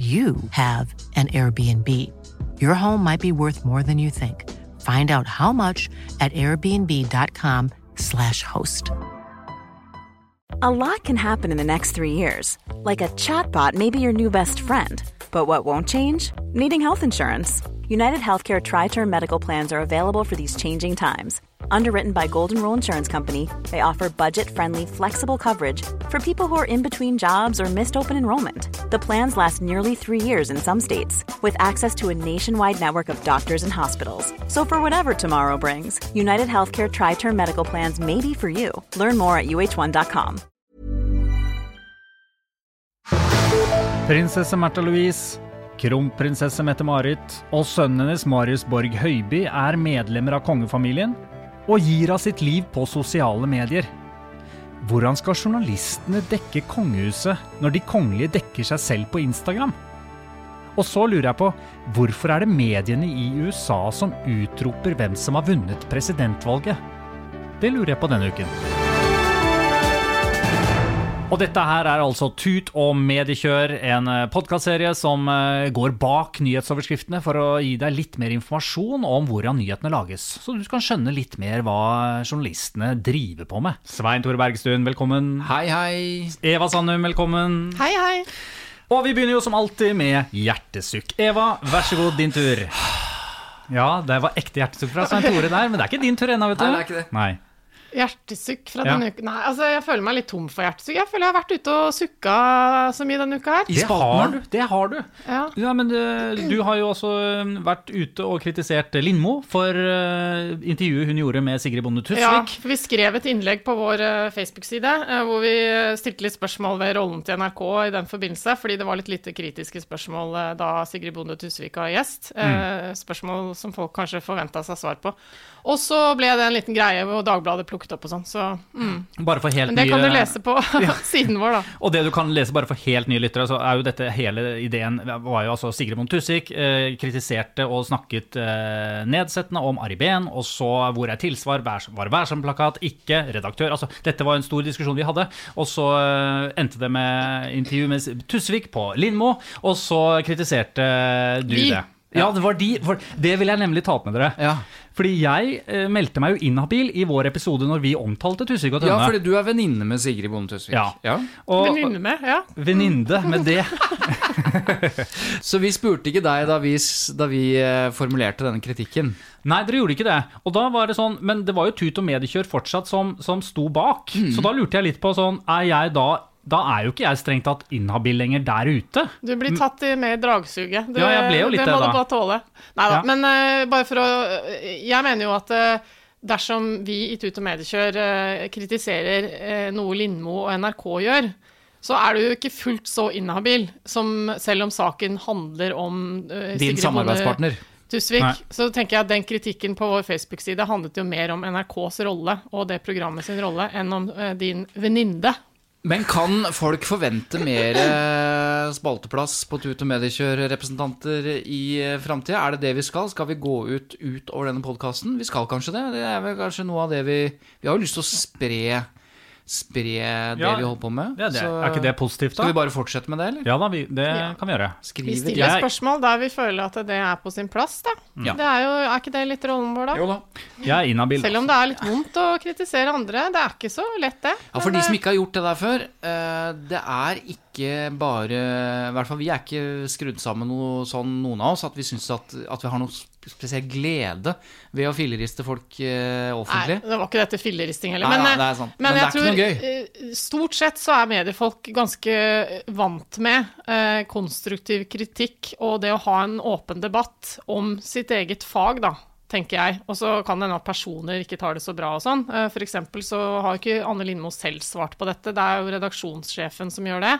you have an Airbnb. Your home might be worth more than you think. Find out how much at airbnb.com/slash host. A lot can happen in the next three years. Like a chatbot may be your new best friend. But what won't change? Needing health insurance. United Healthcare Tri Term Medical Plans are available for these changing times. Underwritten by Golden Rule Insurance Company, they offer budget friendly, flexible coverage for people who are in between jobs or missed open enrollment. The plans last nearly three years in some states, with access to a nationwide network of doctors and hospitals. So, for whatever tomorrow brings, United Healthcare Tri Term Medical Plans may be for you. Learn more at uh1.com. Prinsesse Märtha Louise, kronprinsesse Mette-Marit og sønnen hennes Marius Borg Høiby er medlemmer av kongefamilien og gir av sitt liv på sosiale medier. Hvordan skal journalistene dekke kongehuset når de kongelige dekker seg selv på Instagram? Og så lurer jeg på, hvorfor er det mediene i USA som utroper hvem som har vunnet presidentvalget? Det lurer jeg på denne uken. Og dette her er altså Tut og mediekjør, en podkastserie som eh, går bak nyhetsoverskriftene for å gi deg litt mer informasjon om hvordan nyhetene lages, så du kan skjønne litt mer hva journalistene driver på med. Svein Tore Bergstuen, velkommen. Hei, hei. Eva Sandum, velkommen. Hei, hei. Og vi begynner jo som alltid med hjertesukk. Eva, vær så god, din tur. Ja, det var ekte hjertesukk fra Svein Tore der, men det er ikke din tur ennå, vet du. Nei, det er ikke det. Nei. Hjertesukk fra Ja. denne uken. Nei, altså, jeg føler meg litt tom for hjertesukk. Jeg føler jeg har vært ute og sukka så mye denne uka her. Det har du. Det har du. Ja. Ja, men eh, du har jo også eh, vært ute og kritisert Lindmo for eh, intervjuet hun gjorde med Sigrid Bonde Tusvik. Ja, for vi skrev et innlegg på vår eh, Facebook-side hvor vi stilte litt spørsmål ved rollen til NRK i den forbindelse, fordi det var litt lite kritiske spørsmål da Sigrid Bonde Tusvik var gjest. Mm. Eh, Spørsmål som folk kanskje forventa seg svar på. Og så ble det en liten greie hvor Dagbladet plukket opp og sånn, så mm. Bare for helt Men det nye kan du lese på siden vår, da. Og det du kan lese bare for helt nye lyttere, så er jo dette hele ideen var jo altså Sigrid Bonde Tusvik eh, kritiserte og snakket eh, nedsettende om Ari Behn, og så hvor er tilsvar, vær, var vær-som-plakat, ikke redaktør. Altså, dette var en stor diskusjon vi hadde, og så eh, endte det med intervju med Tusvik på Lindmo, og så kritiserte du Vi. det. Ja, det var de. For det vil jeg nemlig ta opp med dere. Ja. Fordi jeg eh, meldte meg jo inhabil i vår episode når vi omtalte Tusvik og Tønne. ja, fordi du er venninne med Sigrid Bonde Tusvik. Ja. ja. Venninne med, ja. Venninne med det. Så vi spurte ikke deg da vi, da vi eh, formulerte denne kritikken. Nei, dere gjorde ikke det. Og da var det sånn, Men det var jo Tut og Mediekjør fortsatt som, som sto bak. Mm. Så da lurte jeg litt på sånn Er jeg da Da er jo ikke jeg strengt tatt inhabil lenger der ute. Du blir tatt i med i dragsuget. Det, Ja, det det, må da. du bare tåle. Nei da, Ja. men uh, bare for å Jeg mener jo at uh, dersom vi i Tut og Mediekjør uh, kritiserer eh, noe Lindmo og NRK gjør, så er du jo ikke fullt så inhabil som selv om saken handler om Din samarbeidspartner. Tusvik, Nei. så tenker jeg at den kritikken på vår Facebook-side handlet jo mer om NRKs rolle og det programmet sin rolle enn om eh, din venninne. Men kan folk forvente mer eh, spalteplass på Tut og Mediekjør-representanter i eh, framtida? Er det det vi skal? Skal vi gå ut utover denne podkasten? Vi skal kanskje det? Det er vel kanskje noe av det vi Vi har jo lyst til å spre Spre det Ja, vi holder på med. Det det. Så er ikke det positivt, da? Skal vi bare fortsette med det, eller? Ja da, vi, det Ja. kan vi gjøre. Vi Skrive stiller Jeg- spørsmål der vi føler at det er på sin plass, da. Ja. Det er, jo, er ikke det litt rollen vår, da? Jo da. Jeg er inhabil. Selv om det er litt vondt å kritisere andre. Det er ikke så lett, det. Ja, For de som eh, ikke har gjort det der før, eh, det er ikke bare I hvert fall vi er ikke skrudd sammen noe sånn, noen av oss, at vi syns at, at vi har noe spesiell glede ved å filleriste folk eh, Nei, offentlig. det var ikke dette filleristing heller. Nei, Men, nei, eh, det er sant. men Men det jeg er ikke tror eh, stort sett så er mediefolk ganske vant med eh, konstruktiv kritikk og det å ha en åpen debatt om sitt eget fag, da. Tenker jeg. Og så kan det hende at personer ikke tar det så bra og sånn. F.eks. Så har ikke Anne Lindmo selv svart på dette, det er jo redaksjonssjefen som gjør det.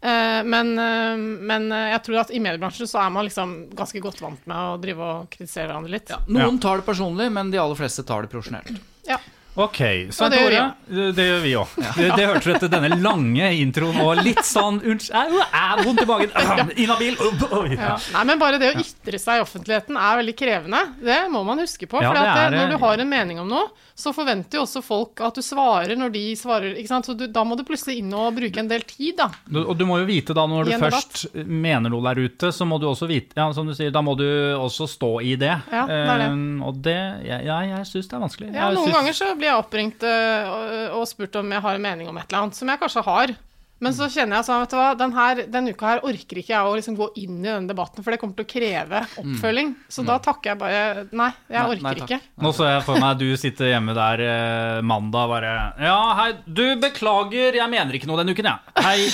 Eh, men, eh, men eh, jeg tror at i mediebransjen så er man liksom ganske godt vant med å drive og kritisere hverandre litt. Noen tar det personlig, men de aller fleste tar det profesjonelt. Ja. Ok, Svein Og det. Det, det gjør vi òg. Det, det hørte du etter denne lange introen og litt sånn vondt i magen, inhabil Ja. Nei, men bare det å ytre seg i offentligheten er veldig krevende. Det må man huske på. For når du har en mening om noe, så forventer jo også folk at du svarer når de svarer. ikke sant? Så du, da må du plutselig inn og bruke en del tid, da. Du, og du må jo vite da, når du først først mener noe der ute, så må du også vite Ja, som du sier, da må du også stå i det. Ja, det er det. Um, og det Ja, jeg, jeg syns det er vanskelig. Ja, Noen synes... ganger så blir jeg oppringt og, spurt om jeg har en mening om et eller annet, som jeg kanskje har. Men så kjenner jeg sånn, vet du hva, den, her, denne uka her orker ikke jeg å liksom gå inn i den debatten, for det kommer til å kreve oppfølging. Så da takker jeg bare Nei, jeg Nei, orker nei, ikke. Nå så jeg for meg du sitter hjemme der eh, mandag bare Ja, hei, du, beklager, jeg mener ikke noe denne uken, jeg. Ja. Hei.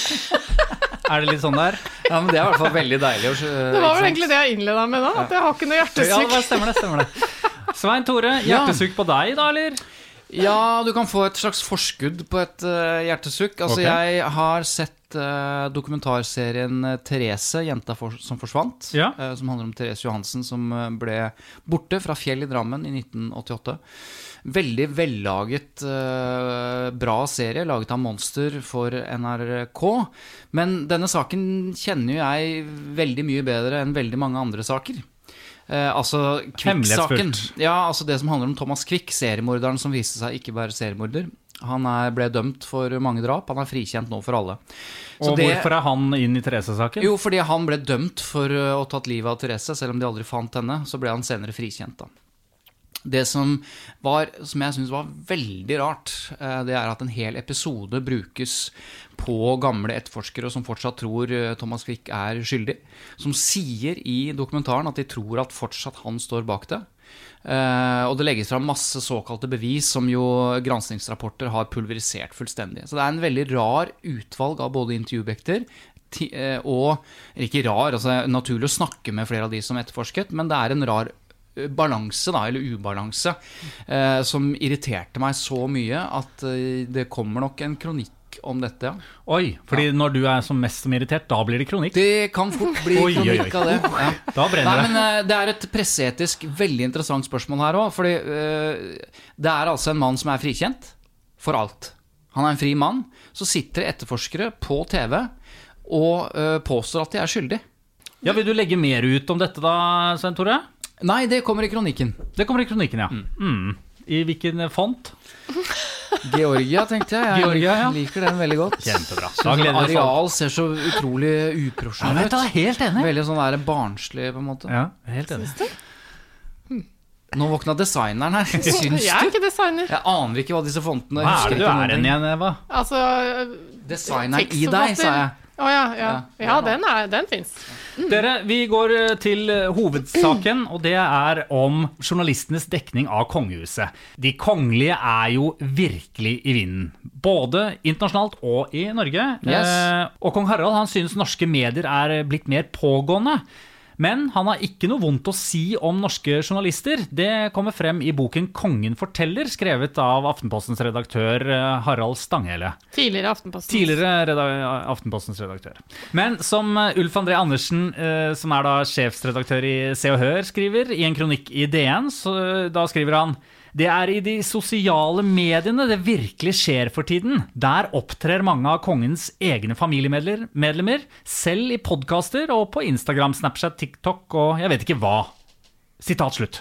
Er det litt sånn der? Ja, men Det er i hvert fall veldig deilig. å- Det var vel sant? egentlig det jeg innleda med da, at jeg har ikke noe Ja, hjertesukk. det stemmer det. stemmer det Svein Tore, hjertesukk på deg, da, eller? Ja, du kan få et slags forskudd på et uh, hjertesukk. Altså, okay. jeg har sett uh, dokumentarserien eh, 'Therese, jenta for, som forsvant'. Ja. uh, som handler om Therese Johansen som ble borte fra Fjell i Drammen i 1988. Veldig vellaget, bra serie, laget av Monster for NRK. Men denne saken kjenner jo jeg veldig mye bedre enn veldig mange andre saker. Eh, altså Kvikk-saken. Ja, altså det som handler om Thomas Quick, seriemorderen som viste seg ikke være seriemorder. Han er, ble dømt for mange drap. Han er frikjent nå for alle. Så Og det- hvorfor er han inn i Therese-saken? Jo, fordi han ble dømt for uh, å ha tatt livet av Therese, selv om de aldri fant henne. Så ble han senere frikjent, da. Det som, var, som jeg syns var veldig rart, eh, det er at en hel episode brukes på gamle etterforskere som fortsatt tror eh, Thomas Quick er skyldig. Som sier i dokumentaren at de tror at fortsatt han står bak det. Eh, og det legges fram masse såkalte bevis som jo granskingsrapporter har pulverisert fullstendig. Så det er en veldig rar utvalg av både intervjuobjekter og Ikke rar, altså naturlig å snakke med flere av de som etterforsket, men det er en rar balanse, da, eller ubalanse, eh, som irriterte meg så mye at eh, det kommer nok en kronikk om dette. ja. Oi, fordi når du er som mest som irritert, da blir det kronikk? Det kan fort bli Oi, oi, oi. kronikk av det. Ja. Da Nei, det. men eh, Det er et presseetisk veldig interessant spørsmål her òg. Fordi eh, det er altså en mann som er frikjent for alt. Han er en fri mann. Så sitter etterforskere på TV og eh, påstår at de er skyldige. Ja, Vil du legge mer ut om dette da, Svein Tore? Nei, det kommer i kronikken. Det kommer i kronikken, ja. Mm. I hvilken font? Georgia, tenkte jeg. Jeg Georgia, ja. liker den veldig godt. Kjempebra. Da gleder vi. Areal ser så utrolig uprofesjonell ut. helt enig. Veldig sånn der barnslig, på en måte. Ja, helt enig. Nå våkna designeren her. Syns Jeg er ikke designer. Jeg aner ikke hva disse fontene Hva er det du er igjen, Eva? Altså Designeren i deg, sa jeg. Å ja, ja. Ja. Ja, den, er- den fins. Dere, vi går eh, til eh, hovedsaken, og det er om journalistenes dekning av kongehuset. De kongelige er jo virkelig i vinden. Både internasjonalt og i Norge. Yes. Eh, og kong Harald han synes norske medier er blitt mer pågående. Men han har ikke noe vondt å si om norske journalister. Det kommer frem i boken 'Kongen forteller', skrevet av Aftenpostens redaktør eh, Harald Stanghelle. Tidligere Aftenpostens, Tidligere reda Aftenpostens redaktør. Men som eh, Ulf André Andersen, eh, som er da sjefsredaktør i Se og Hør, skriver i en kronikk i DN, så da skriver han det er i de sosiale mediene det virkelig skjer for tiden. Der opptrer mange av kongens egne familiemedlemmer, selv i podkaster og på Instagram, Snapchat, TikTok og jeg vet ikke hva. Sitat slutt.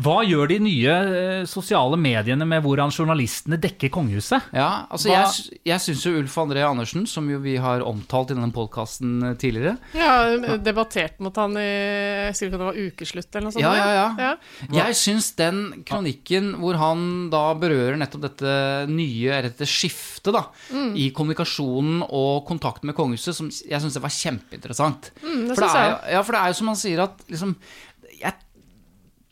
Hva gjør de nye eh, sosiale mediene med hvordan journalistene dekker kongehuset? Ja, altså Hva- Jeg, jeg syns jo Ulf André Andersen, som jo vi har omtalt i denne podkasten tidligere Ja, debattert mot han i Jeg husker ikke om det var ukeslutt eller noe sånt. Ja, ja, ja. ja. Jeg syns den kronikken hvor han da berører nettopp dette nye, dette skiftet da, Mm. i kommunikasjonen og kontakten med kongehuset, som jeg syns var kjempeinteressant. Mm, det for, det er, jeg ja, for det er jo som han sier at liksom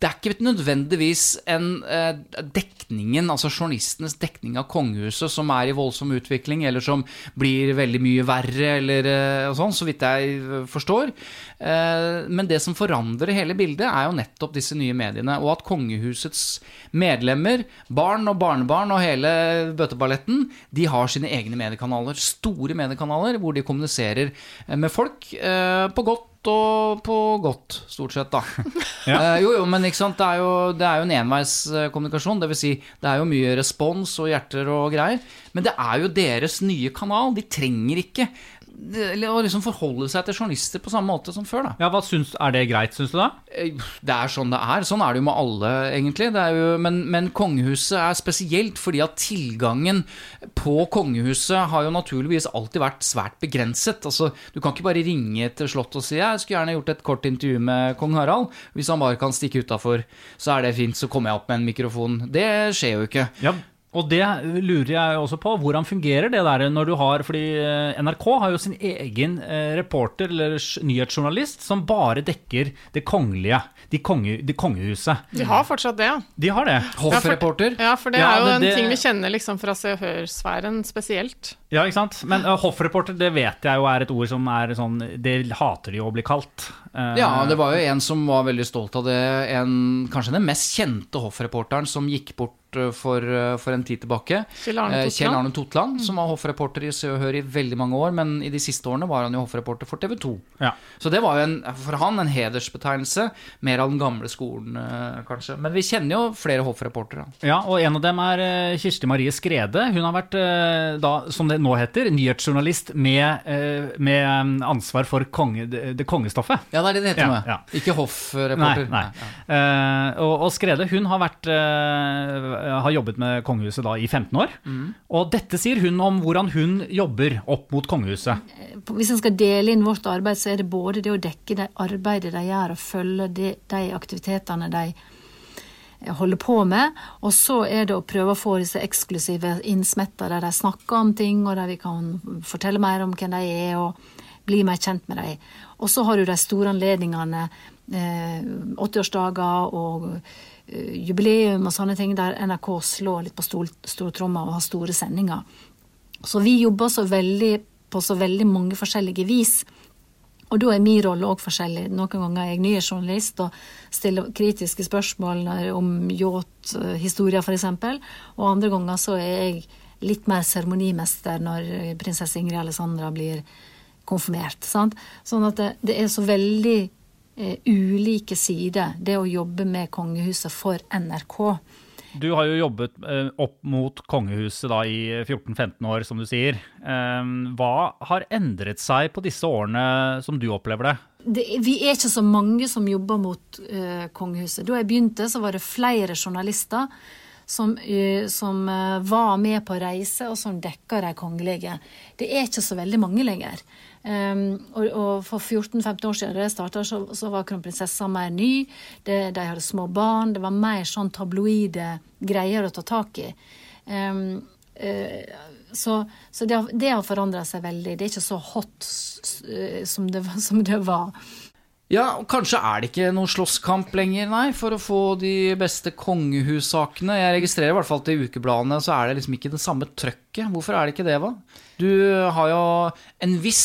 det er ikke nødvendigvis en eh, dekningen, altså journalistenes dekning av kongehuset, som er i voldsom utvikling, eller som blir veldig mye verre, eller eh, sånn, så vidt jeg eh, forstår. Eh, men det som forandrer hele bildet, er jo nettopp disse nye mediene. Og at kongehusets medlemmer, barn og barnebarn og hele bøteballetten, de har sine egne mediekanaler. Store mediekanaler hvor de kommuniserer med folk på godt og på godt, stort sett, da. Ja. uh, jo, jo, men ikke sant? Det, er jo, det er jo en enveiskommunikasjon. Det vil si, det er jo mye respons og hjerter og greier. Men det er jo deres nye kanal. De trenger ikke å liksom forholde seg til journalister på samme måte som før, da. Ja, hva syns, Er det greit, syns du da? Eh, Det er sånn det er. Sånn er det jo med alle, egentlig. Det jo, men, men kongehuset er spesielt fordi at tilgangen på kongehuset har jo naturligvis alltid vært svært begrenset. Altså, du kan ikke bare ringe til Slottet og si jeg skulle gjerne gjort et kort intervju med kong Harald. Hvis han bare kan stikke utafor, så er det fint, så kommer jeg opp med en mikrofon. Det skjer jo ikke. Ja, og det lurer jeg også på. Hvordan fungerer det der når du har Fordi eh, NRK har jo sin egen eh, reporter eller nyhetsjournalist som bare dekker det kongelige. De, konge, de kongehuset. De har fortsatt det, ja. De har det. Hoffreporter. Ja, for det Ja, er jo det- en ting vi kjenner liksom fra Se og Hør-sfæren spesielt. Ja, ikke sant? Men uh, hoffreporter det vet jeg jo er et ord som er sånn Det hater de å bli kalt. Uh, Ja, det var jo en som var veldig stolt av det. En, kanskje den mest kjente hoffreporteren som gikk bort eh, for, eh, for en tid tilbake. Kjell Arne Eh, Totland. Kjell Arne Totland, som var hoffreporter i Se og Hør i veldig mange år, men i de siste årene var han jo hoffreporter for TV 2. Ja. Så det var jo en, for han en hedersbetegnelse. Mer av den gamle skolen, eh, kanskje. Men vi kjenner jo flere hoffreportere. Ja, og en av dem er eh, Kirsti Marie Skrede. Hun har vært, eh, da, som det nå heter, nyhetsjournalist med, eh, med eh, ansvar for konge, det, kongestoffet. Ja, det er det det heter Ja, nå. ja. Ikke Nei, hoffreporter. nei. Uh, og, og Skrede hun har, vært, eh, har jobbet med kongehuset da i 15 år. Og dette sier hun om hvordan hun jobber opp mot kongehuset. Hvis en skal dele inn vårt arbeid, så er det både det å dekke det arbeidet de gjør, og følge de, de aktivitetene de holder på med, og så er det å prøve å få disse eksklusive innsmetta der de snakker om ting, og der vi kan fortelle mer om hvem de er, og bli mer kjent med dem. Og så har du de store anledningene, eh, 80-årsdager og eh, jubileum og sånne ting, der NRK slår litt på stortromma og har store sendinger. Så vi jobber så veldig, på så veldig mange forskjellige vis. Og da er min rolle òg forskjellig. Noen ganger er jeg nyhetsjournalist og stiller kritiske spørsmål om yachthistorier, f.eks. Og andre ganger så er jeg litt mer seremonimester når prinsesse Ingrid Alessandra blir konfirmert. Sant? Sånn at det, det er så veldig eh, ulike sider, det å jobbe med kongehuset for NRK. Du har jo jobbet eh, opp mot kongehuset da i 14-15 år, som du sier. Eh, hva har endret seg på disse årene som du opplever det? det, vi er ikke så mange som jobber mot eh, kongehuset. Da jeg begynte, så var det flere journalister som, eh, som eh, var med på reise, og som dekka de kongelige. Det er ikke så veldig mange lenger. Um, og, og for 14-15 år siden da jeg starta, så, så var kronprinsessa mer ny. Det, de hadde små barn. Det var mer sånn tabloide greier å ta tak i. Um, uh, så så det, det har forandra seg veldig. Det er ikke så hot eh, som det, som det var. Ja, og kanskje er det ikke noen slåsskamp lenger, nei, for å få de beste kongehussakene. Jeg registrerer i hvert fall at i ukebladene så er det liksom ikke det samme trøkket. Hvorfor er det ikke det, hva? Du har jo en viss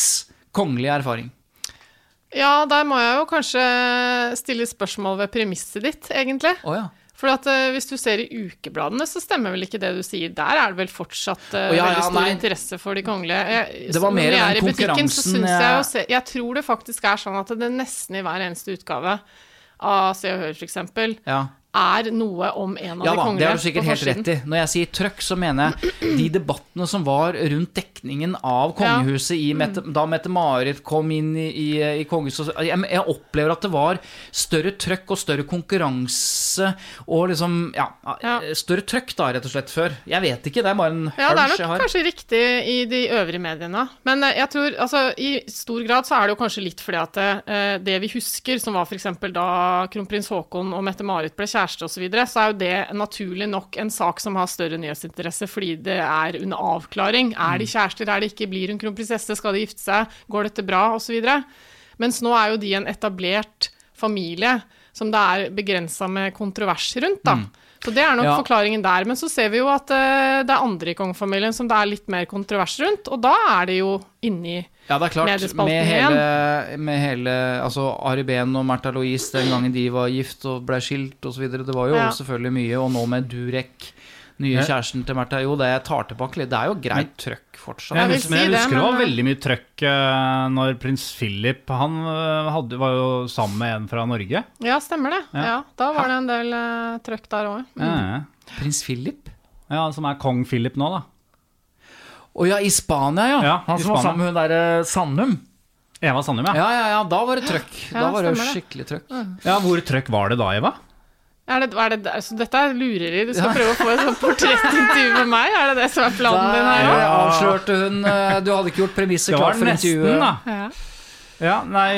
kongelig erfaring. Ja, der må jeg jo kanskje stille spørsmål ved premisset ditt, egentlig. Oh, ja. For at uh, hvis du ser i ukebladene, så stemmer vel ikke det du sier. Der er det vel fortsatt uh, ja, ja, veldig stor nei. interesse for de kongelige. Jeg, Det var mer når jeg den er i butikken, så konkurransen, syns jeg jo eh, se- Jeg tror det faktisk er sånn at det nesten i hver eneste utgave av Se og Hør, eksempel, ja. Er noe om en av Ja de kongelige. det har du sikkert helt rett i. Når jeg sier trøkk, så mener jeg de debattene som var rundt dekningen av kongehuset i Mette, da Mette-Marit kom inn i, i, i kongehuset. Jeg, jeg opplever at det var større trøkk og større konkurranse og liksom Ja, Ja. større trøkk da, rett og slett, før. Jeg vet ikke, det er bare en Ja, det er nok kanskje riktig i de øvrige mediene. Men eh, jeg tror, altså i stor grad så er det jo kanskje litt fordi at det, det vi husker, som var f.eks. da kronprins Haakon og Mette-Marit ble kjæreste osv., så, videre, så er jo det naturlig nok en sak som har større nyhetsinteresse fordi det er under avklaring. Er de kjærester, er de ikke, blir hun kronprinsesse, skal de gifte seg, går dette bra, osv. Mens nå er jo de en etablert familie som det er begrensa med kontrovers rundt, da. Så det er nok Mm. Ja. forklaringen der. Men så ser vi jo at uh, det er andre i kongefamilien som det er litt mer kontrovers rundt, og da er det jo inni Ja, det er klart. Med hele, med hele altså Ari Behn og Märtha Louise den gangen de var gift og ble skilt osv. Det var jo Ja. selvfølgelig mye. Og nå med Durek, nye Ja. kjæresten til Märtha. Jo, det tar tilbake litt. Det er jo greit trøkk fortsatt. Jeg husker, men jeg husker det var men- veldig mye trøkk eh, når prins Philip Han eh, hadde, var jo sammen med en fra Norge. Ja, stemmer det. Ja. Ja, Da var det en del uh, trøkk der òg. Ja, Prins Philip? ja, Som er kong Philip nå, da. Å ja, i Spania, ja. Ja, Han som var sammen med hun derre Sandum. Eva Sandum, ja. Ja, ja, ja. Da var det trøkk. Ja, Da var det stemmer det. skikkelig trøkk. ja. Hvor trøkk var det da, Eva? Er det, er det, altså, dette er lureri. Du skal prøve å få et sånt portrettintervju med meg? Er det det som er planen din her Der avslørte hun eh, Du hadde ikke gjort premisset Det var klart for nesten, intervjuet. da. Ja. Ja, nei,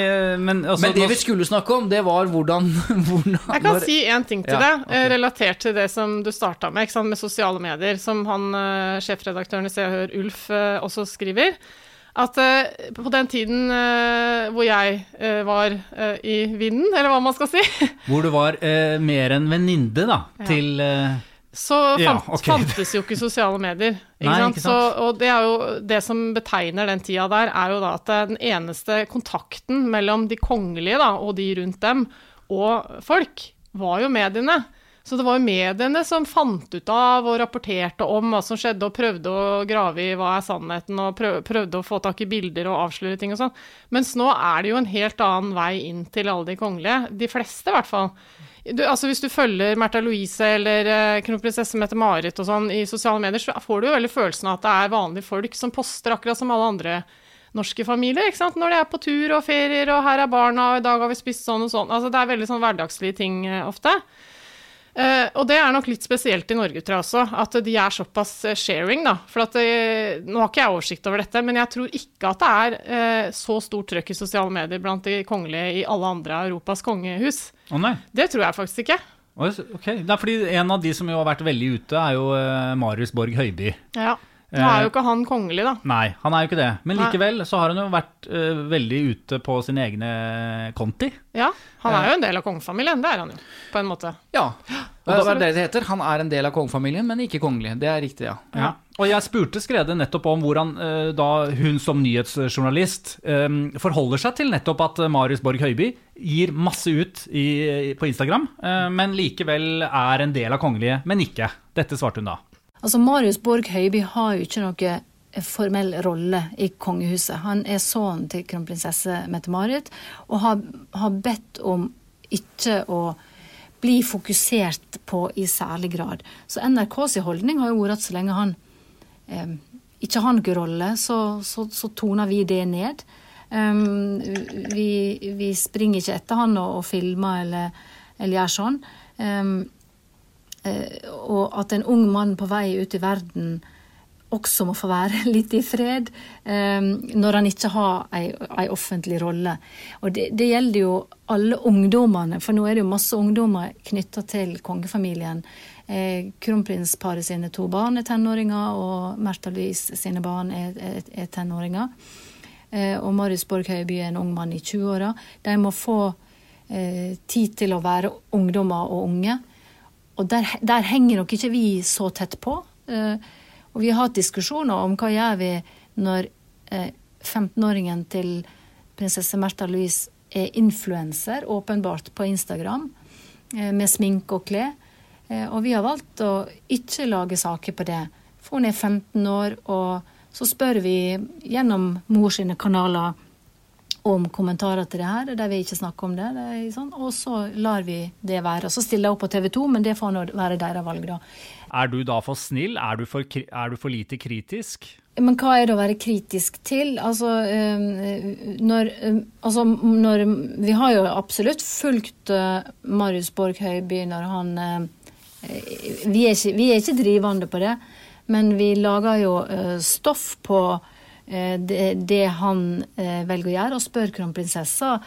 men altså, Men det vi skulle snakke om, det var hvordan, hvordan Jeg kan når- si én ting til Ja, det, ok. eh, relatert til det som du starta med, ikke sant, med sosiale medier, som han eh, sjefredaktøren i Se og Hør, Ulf, eh, også skriver. At på den tiden eh, hvor jeg var i vinden, eller hva man skal si, Hvor du var eh, mer en venninne, da, til eh, så Ja, okay. fantes jo ikke sosiale medier. Ikke Nei, ikke. Så, og det er jo det som betegner den tida der, er jo da at den eneste kontakten mellom de kongelige da, og de rundt dem, og folk, var jo mediene. Så det var jo mediene som fant ut av og rapporterte om hva som skjedde, og prøvde å grave i hva er sannheten, og prøvde å få tak i bilder og avsløre ting og sånn. Mens nå er det jo en helt annen vei inn til alle de kongelige. De fleste, i hvert fall. Du, altså Hvis du følger Märtha Louise eller eh, kronprinsesse Mette-Marit og sånn i sosiale medier, så får du jo veldig følelsen av at det er vanlige folk som poster akkurat som alle andre norske familier. ikke sant? Når de er på tur og ferier, og her er barna, og i dag har vi spist sånn og sånn. Altså Det er veldig sånn hverdagslige ting eh, ofte. Eh, og det er nok litt spesielt i Norge, tror jeg også, at de er såpass eh, sharing, da. For at uh, Nå har ikke jeg oversikt over dette, men jeg tror ikke at det er uh, så stort trøkk i sosiale medier blant de kongelige i alle andre av Europas kongehus. Nei. Det tror jeg faktisk ikke. Okay. Ok, det er fordi En av de som jo har vært veldig ute, er jo Marius Borg Høiby. Ja. Nå er jo ikke han kongelig, da. Nei, han er jo ikke det. Men likevel så har han jo vært uh, veldig ute på sine egne konti. Ja, Han er jo en del av kongefamilien, det er han jo, på en måte. Ja. Og det er det det heter. Han er en del av kongefamilien, men ikke kongelig. Det er riktig, ja. Ja. Og jeg spurte Skrede nettopp om hvordan uh, da hun som nyhetsjournalist um, forholder seg til nettopp at eh, Marius Borg Høiby gir masse ut i, på Instagram, uh, men likevel er en del av kongelige, men ikke. Dette svarte hun da. Altså, Marius Borg Høiby har jo ikke noe formell rolle i kongehuset. Han er sønnen til kronprinsesse Mette-Marit og har, har bedt om ikke å bli fokusert på i særlig grad. Så NRKs holdning har jo vært at så lenge han eh, ikke har noen rolle, så, så, så toner vi det ned. Um, vi, vi springer ikke etter han og, og filmer eller, eller gjør sånn. Um, eh, og at en ung mann på vei ut i verden også må få være litt i fred eh, når han ikke har ei offentlig rolle. Og det, det gjelder jo alle ungdommene, for nå er det jo masse ungdommer knytta til kongefamilien. Eh, Kronprinsparet sine to barn er tenåringer, og Märtha Louise sine barn er, er, er tenåringer. Eh, og Marius Borg Høiby er en ung mann i 20-åra. De må få eh, tid til å være ungdommer og unge. Og der, der henger nok ikke vi så tett på. Eh, og vi har hatt diskusjoner om hva gjør vi når eh, 15-åringen til prinsesse Märtha Louise er influenser, åpenbart, på Instagram, eh, med sminke og klær. Eh, og vi har valgt å ikke lage saker på det. For hun er 15 år, og så spør vi gjennom mor sine kanaler om kommentarer til det her, der vi ikke snakker om det. det sånn, og så lar vi det være. Og så stiller jeg opp på TV 2, men det får nå være deres valg, da. Er du da for snill? Er du for, er du for lite kritisk? Men hva er det å være kritisk til? Altså, eh, når, altså når Vi har jo absolutt fulgt eh, Marius Borg Høiby når han eh, vi, er ikke, vi er ikke drivende på det, men vi lager jo stoff på det, det han eh, velger å gjøre, og spør kronprinsessa.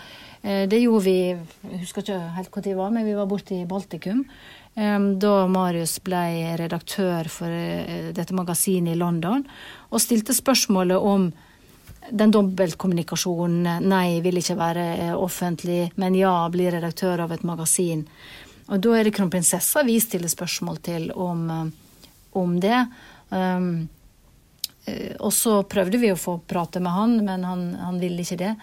Eh, det gjorde vi Jeg husker ikke helt når det var, men vi var borte i Baltikum. eh, Da Marius ble redaktør for eh, dette magasinet i London, og stilte spørsmålet om den dobbeltkommunikasjonen. Nei, vil ikke være eh, offentlig, men ja, blir redaktør av et magasin. Og da er det kronprinsessa vi stiller spørsmål til om, eh, om det. Um, og så prøvde vi å få prate med han, men han, han ville ikke det.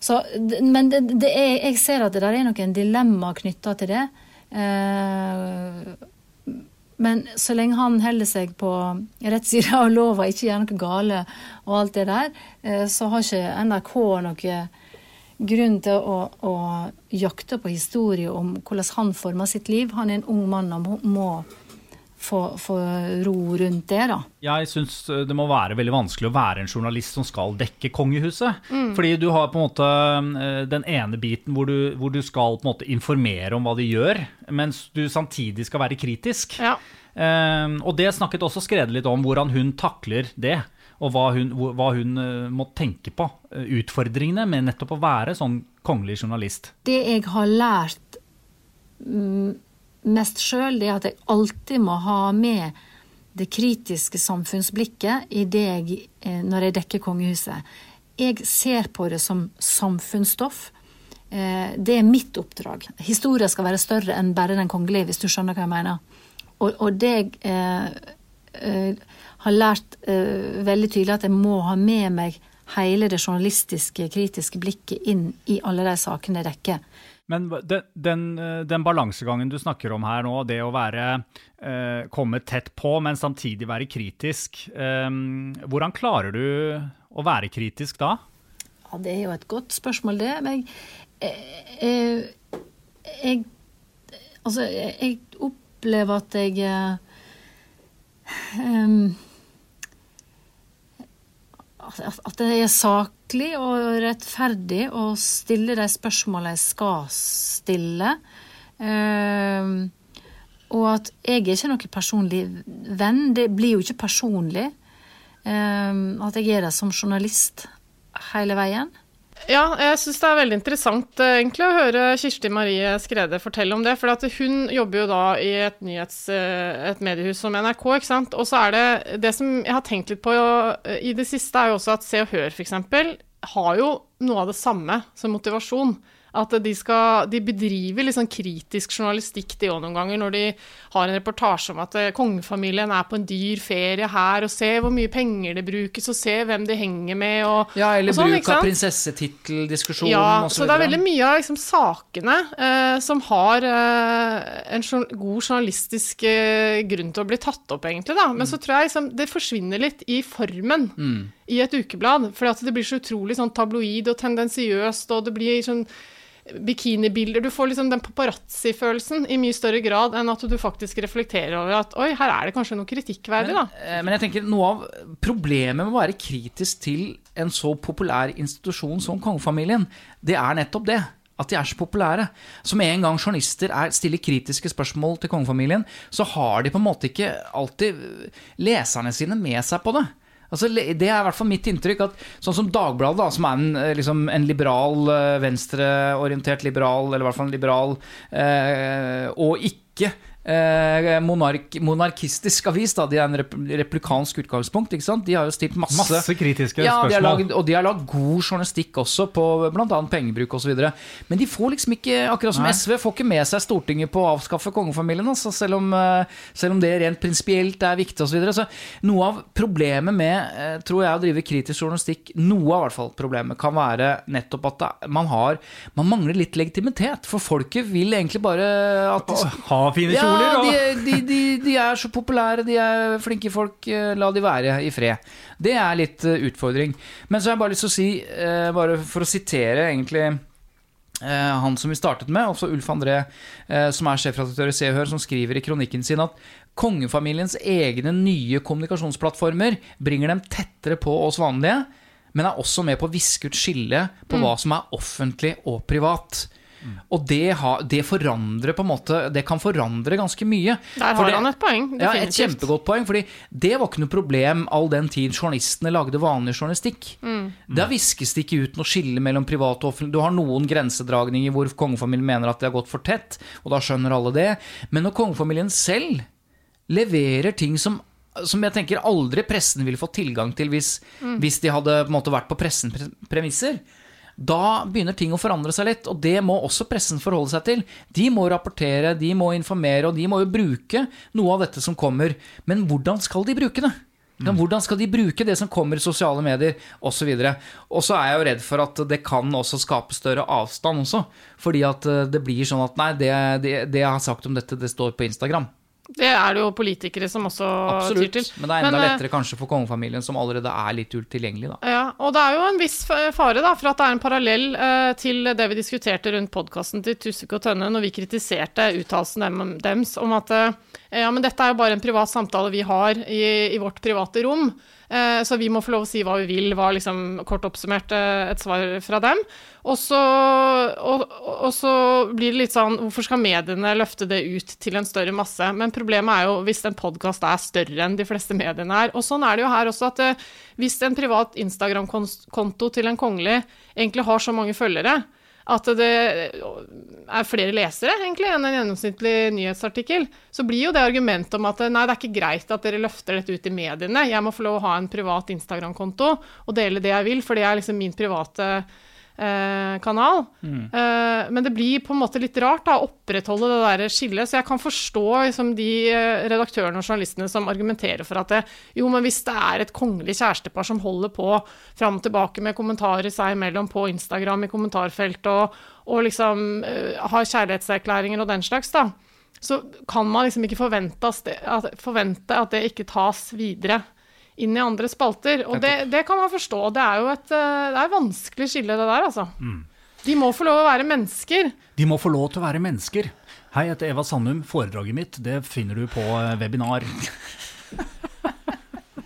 Så, men det, det er, jeg ser at det der er noen dilemma knytta til det. Uh, men så lenge han holder seg på rett side av lova, ikke gjør noe gale og alt det der, eh, så har ikke NRK noe grunn til å, å jakte på historie om hvordan han former sitt liv. Han er en ung mann og må få, få ro rundt det, da. Jeg syns eh, det må være veldig vanskelig å være en journalist som skal dekke kongehuset. Mm. Fordi du har på en måte eh, den ene biten hvor du, hvor du, skal på en måte informere om hva de gjør, mens du samtidig skal være kritisk. Ja. Um, og det snakket også Skrede litt om, hvordan hun takler det. Og hva hun, hva hun uh, må tenke på. utfordringene med nettopp å være sånn kongelig journalist. Det jeg har lært mm, mest sjøl, det at jeg alltid må ha med det kritiske samfunnsblikket i det jeg, eh, når jeg dekker kongehuset. Jeg ser på det som samfunnsstoff. Eh, det er mitt oppdrag. Historia skal være større enn bare den kongelige, hvis du skjønner hva jeg mener. Og, og det jeg eh, eh, har lært eh, veldig tydelig, at jeg må ha med meg hele det journalistiske, kritiske blikket inn i alle de sakene jeg dekker. Men den, den, eh, den, balansegangen du snakker om her nå, det å være eh, komme tett på, men samtidig være kritisk. Eh, hvordan klarer du å være kritisk da? Ja, Det er jo et godt spørsmål, det. Men jeg, jeg, jeg Altså, jeg opplever at jeg um, At det er saklig og rettferdig å stille de spørsmålene jeg skal stille. Uh, og at jeg er ikke noen personlig venn. Det blir jo ikke personlig. Uh, at jeg er der som journalist hele veien. Ja, jeg syns det er veldig interessant eh, egentlig å høre Kirsti Marie Skrede fortelle om det. For hun jobber jo da i et nyhets... Eh, et mediehus som NRK, ikke sant. Og så er det Det som jeg har tenkt litt på eh, i det siste, er jo også at Se og Hør, f.eks., har jo noe av det samme som motivasjon. At de, skal, de bedriver sånn kritisk journalistikk de òg noen ganger, når de har en reportasje om at eh, kongefamilien er på en dyr ferie her, og se hvor mye penger det brukes, og se hvem de henger med, og Ja, eller og sånn, bruk av prinsessetitteldiskusjonen ja, og så så det er veldig mye av liksom, sakene eh, som har eh, en god journalistisk eh, grunn til å bli tatt opp, egentlig, da. Men mm. så tror jeg liksom, det forsvinner litt i formen. Mm. I et ukeblad, fordi det blir så utrolig sånn tabloid og tendensiøst, og det blir sånn bikinibilder. Du får liksom den paparazzi-følelsen i mye større grad enn at du faktisk reflekterer over at oi, her er det kanskje noe kritikkverdig, da. Men, eh, men jeg tenker noe av problemet med å være kritisk til en så populær institusjon som kongefamilien, det er nettopp det. At de er så populære. Så med en gang journalister er, stiller kritiske spørsmål til kongefamilien, så har de på en måte ikke alltid leserne sine med seg på det. Altså, det er i hvert fall mitt inntrykk. at Sånn som Dagbladet, da, som er en, eh, liksom, en liberal, eh, venstreorientert liberal, eller i hvert fall en liberal, eh, og ikke monark, monarkistisk avis. Da. De er en replikansk utgangspunkt. ikke sant? De har jo stilt masse, masse kritiske ja, spørsmål. De laget, og de har lagd god journalistikk også, på bl.a. pengebruk osv. Men de får liksom ikke, akkurat som Nei. SV, får ikke med seg Stortinget på å avskaffe kongefamilien. Altså, selv, om, eh, selv, om, det rent prinsipielt er viktig osv. Så, videre. så noe av problemet med eh, tror jeg, å drive kritisk journalistikk, noe av hvert fall problemet, kan være nettopp at man har Man mangler litt legitimitet. For folket vil egentlig bare at de, Ha fine kjoler! Ja, de, de, de, de, er så populære, de er flinke folk. Eh, la de være i fred. Det er litt uh, utfordring. Men så har jeg bare lyst til å si, uh, bare for å sitere egentlig han som vi startet med, også Ulf André, som er sjefredaktør i Se og Hør, som skriver i kronikken sin at kongefamiliens egne nye kommunikasjonsplattformer bringer dem tettere på oss vanlige, men er også med på å viske ut skillet på mm. hva som er offentlig og privat. Mm. Og det, ha, det, forandrer på en måte Det kan forandre ganske mye. Der har han et poeng. Definitivt. Ja, et kjempegodt poeng. Fordi det var ikke noe problem all den tid journalistene lagde vanlig journalistikk. Mm. Da viskes det ikke ut noe skille mellom privat og offentlig. Du har noen grensedragninger hvor kongefamilien mener at det har gått for tett, og da skjønner alle det. Men når kongefamilien selv leverer ting som som jeg tenker aldri pressen ville fått tilgang til hvis, hvis de hadde på måte vært på pressens premisser. Da begynner ting å forandre seg litt, og det må også pressen forholde seg til. De må rapportere, de må informere, og de må jo bruke noe av dette som kommer. Men hvordan skal de bruke det? Men hvordan skal de bruke det som kommer i sosiale medier, osv. Og så er jeg jo redd for at det kan også skape større avstand også. Fordi at eh, det blir sånn at nei, det, det, det jeg har sagt om dette, det står på Instagram. Det er det jo politikere som også Absolutt. tyr til. Men det er enda Men, eh, lettere kanskje for kongefamilien, som allerede er litt utilgjengelig, da. Ja, og det er jo en viss fare da, for at det er en parallell eh, til det vi diskuterte rundt podkasten til Tusvik og Tønne, når vi kritiserte uttalelsen dem, dems om at eh, ja, men dette er jo bare en privat samtale vi har i, i vårt private rom, så vi må få lov å si hva vi vil, var liksom kort oppsummert eh, et svar fra dem. Og så, og, og så blir det litt sånn Hvorfor skal mediene løfte det ut til en større masse? Men problemet er jo hvis en podkast er større enn de fleste mediene er. Og sånn er det jo her også, at eh, hvis en privat Instagram-konto til en kongelig egentlig har så mange følgere at det er flere lesere egentlig enn en gjennomsnittlig nyhetsartikkel, så blir jo det argumentet om at nei, det er ikke greit at dere løfter dette ut i mediene. Jeg må få lov å ha en privat Instagram-konto og dele det jeg vil, for det er liksom min private kanal. Eh, men det blir på en måte litt rart da, å opprettholde det der skillet. Så jeg kan forstå liksom, de eh, redaktørene og journalistene som argumenterer for at det, jo, men hvis det er et kongelig kjærestepar som holder på fram og tilbake med kommentarer seg imellom på Instagram i kommentarfelt og, og liksom eh, har kjærlighetserklæringer og den slags, da, så kan man liksom ikke forvente, at det, at, forvente at det ikke tas videre inn i andre spalter. Og det, det kan man forstå. Det er jo et eh, det er vanskelig skille, det der, altså. De må få lov å være mennesker. De må få lov til å være mennesker. Hei, jeg heter Eva Sandum. Foredraget mitt det finner du på eh, webinar.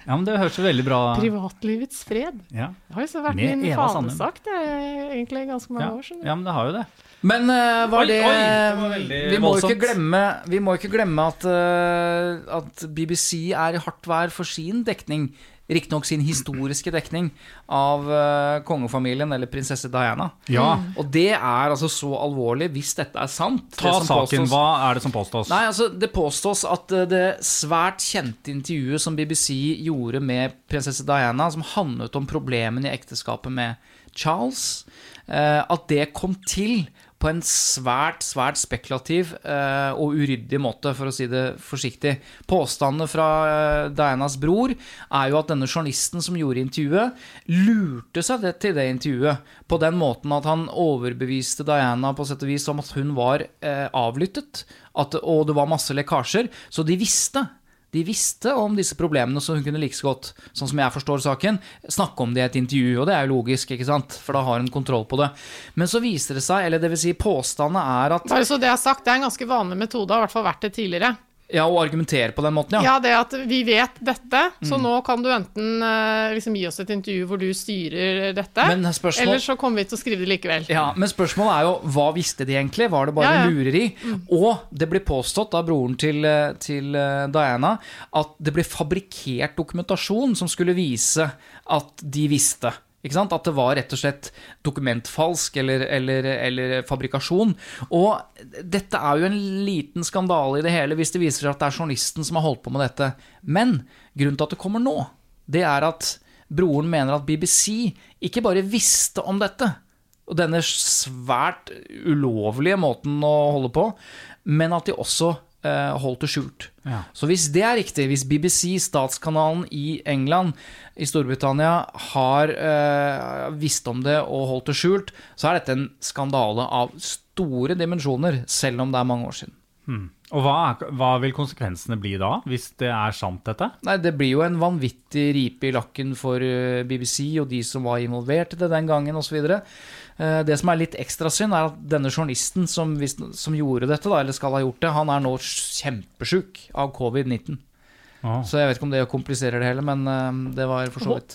Ja, men Det høres jo veldig bra Privatlivets fred. ja. Det har jo så vært Med min fanesak det er egentlig ganske mange Ja. år siden. ja, men det har jo det. Men uh, var Oi, det, oi, det var vi, må ikke glemme, vi må ikke glemme at, uh, at BBC er i hardt vær for sin dekning. Riktignok sin historiske dekning av eh, kongefamilien, eller prinsesse Diana. Ja. Og det er altså så alvorlig, hvis dette er sant. Ta saken. påstås. Hva er det som påstås? Nei, altså Det påstås at eh, det svært kjente intervjuet som BBC gjorde med prinsesse Diana, som handlet om problemene i ekteskapet med Charles, eh, at det kom til på en svært, svært spekulativ eh, og uryddig måte, for å si det forsiktig. Påstandene fra eh, Dianas bror er jo at denne journalisten som gjorde intervjuet, lurte seg det, til det intervjuet på den måten at han overbeviste Diana på sett og vis om at hun var eh, avlyttet, at, og det var masse lekkasjer. Så de visste. De visste om disse problemene, så hun kunne like så godt, sånn som jeg forstår saken, snakke om det i et intervju. Og det er jo logisk, ikke sant? For da har hun kontroll på det. Men så viser det seg, eller vil si påstandene er at Bare så det er sagt, det er en ganske vanlig metode, har i hvert fall vært det tidligere. Ja, å argumentere på den måten, Ja, ja. det at vi vet dette, Mm. så nå kan du enten eh, liksom gi oss et intervju hvor du styrer dette, spørsmål- eller så kommer vi til å skrive det likevel. Ja, Men spørsmålet er jo hva visste de egentlig? Var det bare Ja, ja. lureri? Og det blir påstått av broren til, eh, til eh, Diana at det ble fabrikkert dokumentasjon som skulle vise at de visste. At det var rett og slett dokumentfalsk eller, eller, eller fabrikasjon. Og dette er jo en liten skandale i det hele hvis det viser seg at det er journalisten som har holdt på med dette. Men grunnen til at det kommer nå, det er at broren mener at BBC ikke bare visste om dette, og denne svært ulovlige måten å holde på, men at de også holdt det skjult. Ja. Så hvis det er riktig, hvis BBC, statskanalen i England, i Storbritannia, har eh, visst om det og holdt det skjult, så er dette en skandale av store dimensjoner, selv om det er mange år siden. Og hva, er, hva vil konsekvensene bli da, hvis det er sant, dette? Nei, Det blir jo en vanvittig ripe i lakken for eh, BBC og de som var involvert i det den gangen osv. Det som er litt ekstra synd, er at denne journalisten som, som gjorde dette, da, eller skal ha gjort det, han er nå kjempesjuk av covid-19. Ah. Så jeg vet ikke om det kompliserer det hele, men eh, det var for så vidt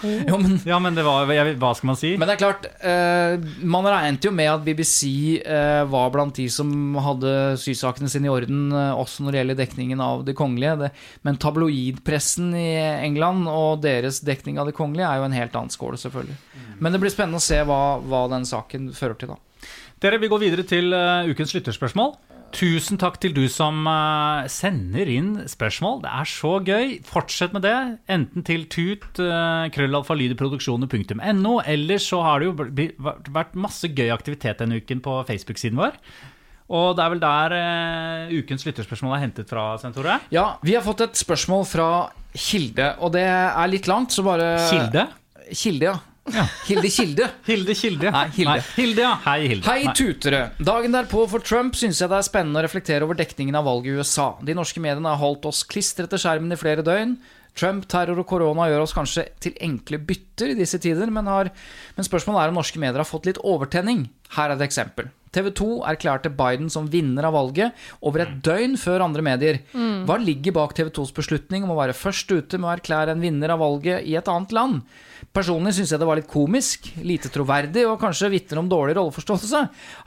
Kristian. Ja, men Ja, men det var, jeg, hva skal man si? Men det er klart, eh, man regnet jo med at BBC eh, var blant de som hadde sysakene sine i orden, eh, også når det gjelder dekningen av det kongelige. Det, men tabloidpressen i England og deres dekning av det kongelige er jo en helt annen skål, selvfølgelig. Men det blir spennende å se hva, hva den saken fører til, da. Dere, vi går videre til uh, ukens lytterspørsmål. Tusen takk til du som eh, sender inn spørsmål. Det er så gøy. Fortsett med det. Enten til tut, uh, krøllalfalydeproduksjoner.no, eller så har det jo vært masse gøy aktivitet denne uken på Facebook-siden vår. Og det er vel der uh, ukens lytterspørsmål er hentet fra, Svein Tore? Ja, vi har fått et spørsmål fra Kilde, og det er litt langt, så bare Kilde? Kilde, ja. Hilde Kilde. Hilde Kilde. Nei, Hilde. Hilde, ja. Hei, Hilde. Hei, Nei. tutere! Dagen derpå for Trump syns jeg det er spennende å reflektere over dekningen av valget i USA. De norske mediene har holdt oss klistret til skjermen i flere døgn. Trump, terror og korona gjør oss kanskje til enkle bytter i disse tider, men, har, men spørsmålet er om norske medier har fått litt overtenning. Her er et eksempel. TV 2 erklærte Biden som vinner av valget over et døgn før andre medier. Hva ligger bak TV 2s beslutning om å være først ute med å erklære en vinner av valget i et annet land? Personlig syns jeg det var litt komisk, lite troverdig og kanskje vitner om dårlig rolleforståelse.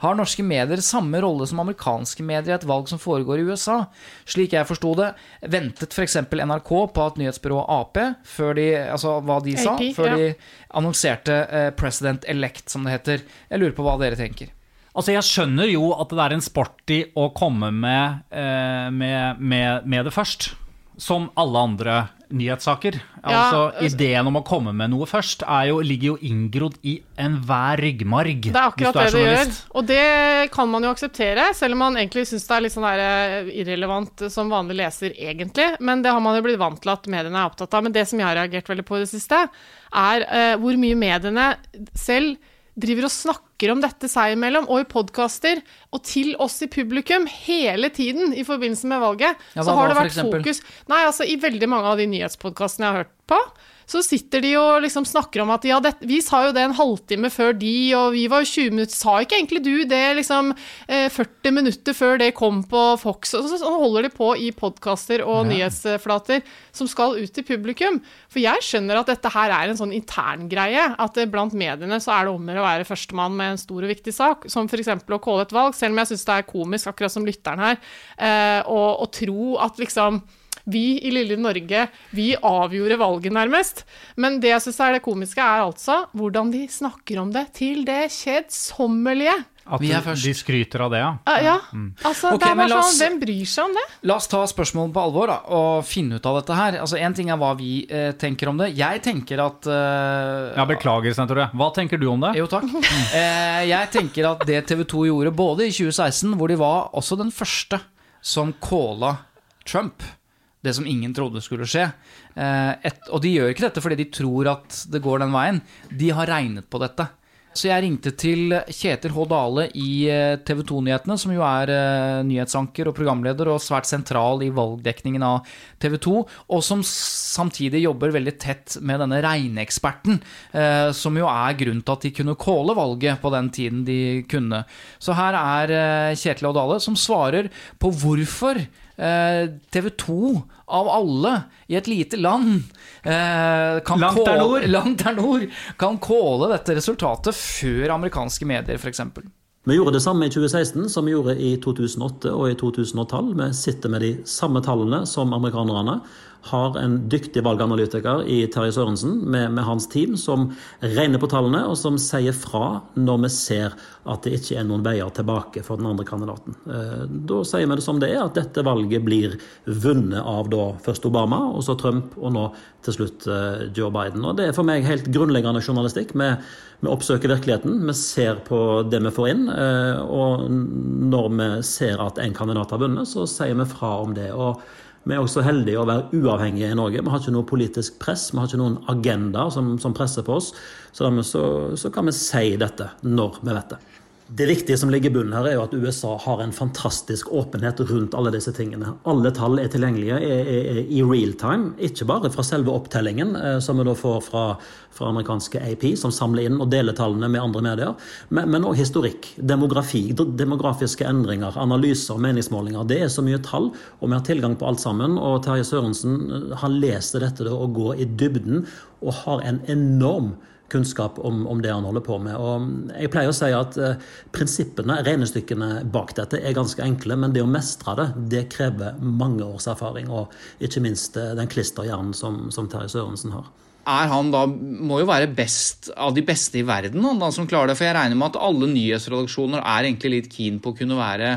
Har norske medier samme rolle som amerikanske medier i et valg som foregår i USA? Slik jeg forsto det, ventet f.eks. NRK på at nyhetsbyrået Ap, før de, altså hva de sa, AP, før ja. de annonserte eh, president elect, som det heter. Jeg lurer på hva dere tenker. Altså, Jeg skjønner jo at det er en sporty å komme med, eh, med, med, med det først. Som alle andre nyhetssaker. altså, altså- Ideen om å komme med noe først er jo, ligger jo inngrodd i enhver ryggmarg. Det er akkurat det du det er gjør. Og det kan man jo akseptere, selv om man egentlig syns det er litt sånn der eh, irrelevant som vanlig leser, egentlig. Men det har man jo blitt vant til at mediene er opptatt av. Men det som jeg har reagert veldig på i det siste, er eh, hvor mye mediene selv driver og snakker om dette seg imellom, og i podkaster, og til oss i publikum, hele tiden i forbindelse med valget. Ja, så har det vært fokus Nei, altså i veldig mange av de nyhetspodkastene jeg har hørt på, så sitter de og liksom snakker om at ja, det, vi sa jo det en halvtime før de, og vi var jo 20 minutter Sa ikke egentlig du det liksom eh, 40 minutter før det kom på Fox? Og så, holder de på i podkaster og nyhetsflater som skal ut til publikum. For jeg skjønner at dette her er en sånn interngreie. At eh, blant mediene så er det om å være førstemann med en stor og viktig sak, som f.eks. å calle et valg, selv om jeg syns det er komisk, akkurat som lytteren her, eh, å tro at liksom vi i lille Norge, vi avgjorde valget nærmest. Men det jeg syns er det komiske, er altså hvordan de snakker om det til det kjedsommelige. At Vi er de- først. de skryter av det, ja. Uh, ja, altså okay, det er bare oss- sånn, Hvem bryr seg om det? La oss ta spørsmålet på alvor da, og finne ut av dette her. Altså, En ting er hva vi eh, tenker om det. Jeg tenker at eh, Ja, Beklager, Svein Tore. Hva tenker du om det? Jo, takk. Eh, jeg tenker at det TV 2 gjorde både i 2016, hvor de var også den første som calla Trump. Det som ingen trodde skulle skje. Eh, et, og de gjør ikke dette fordi de tror at det går den veien. De har regnet på dette. Så jeg ringte til Kjetil H. Dale i TV 2-nyhetene, som jo er eh, nyhetsanker og programleder og svært sentral i valgdekningen av TV 2, og som samtidig jobber veldig tett med denne regneeksperten, eh, som jo er grunnen til at de kunne calle valget på den tiden de kunne. Så her er eh, Kjetil H. Dale som svarer på hvorfor TV 2 av alle i et lite land eh, kan Langt der nord. langt der nord kan kåle dette resultatet før amerikanske medier, f.eks. Vi gjorde det samme i 2016 som vi gjorde i 2008 og i 2012. Vi sitter med de samme tallene som amerikanerne. Har en dyktig valganalytiker i Terje Sørensen med, med hans team som regner på tallene, og som sier fra når vi ser at det ikke er noen veier tilbake for den andre kandidaten. Eh, Da sier vi det som det er, at dette valget blir vunnet av da først Obama, og så Trump, og nå til slutt eh, Joe Biden. Og Det er for meg helt grunnleggende journalistikk. Vi, vi oppsøker virkeligheten, vi ser på det vi får inn. eh, Og når vi ser at en kandidat har vunnet, så sier vi fra om det. og vi er også heldige å være uavhengige i Norge. Vi har ikke noe politisk press, vi har ikke noen agenda som, som presser på oss. Så dermed så, så kan vi si dette når vi vet det. Det viktige som ligger i bunnen her, er jo at USA har en fantastisk åpenhet rundt alle disse tingene. Alle tall er tilgjengelige i real time, ikke bare fra selve opptellingen, eh, som vi da får fra, fra amerikanske AP, som samler inn og deler tallene med andre medier, men òg historikk, demografi, demografiske endringer, analyser, meningsmålinger. Det er så mye tall, og vi har tilgang på alt sammen. Og Terje Sørensen eh, han leser dette og går i dybden, og har en enorm kunnskap om, om, det han holder på med. Og jeg pleier å si at eh, prinsippene, regnestykkene bak dette, er ganske enkle, men det å mestre det, det krever mange års erfaring, og ikke minst eh, den klisterhjernen som, som Terje Sørensen har. Er han da, må jo være best av de beste i verden, han da som klarer det. For jeg regner med at alle nyhetsredaksjoner er egentlig litt keen på å kunne være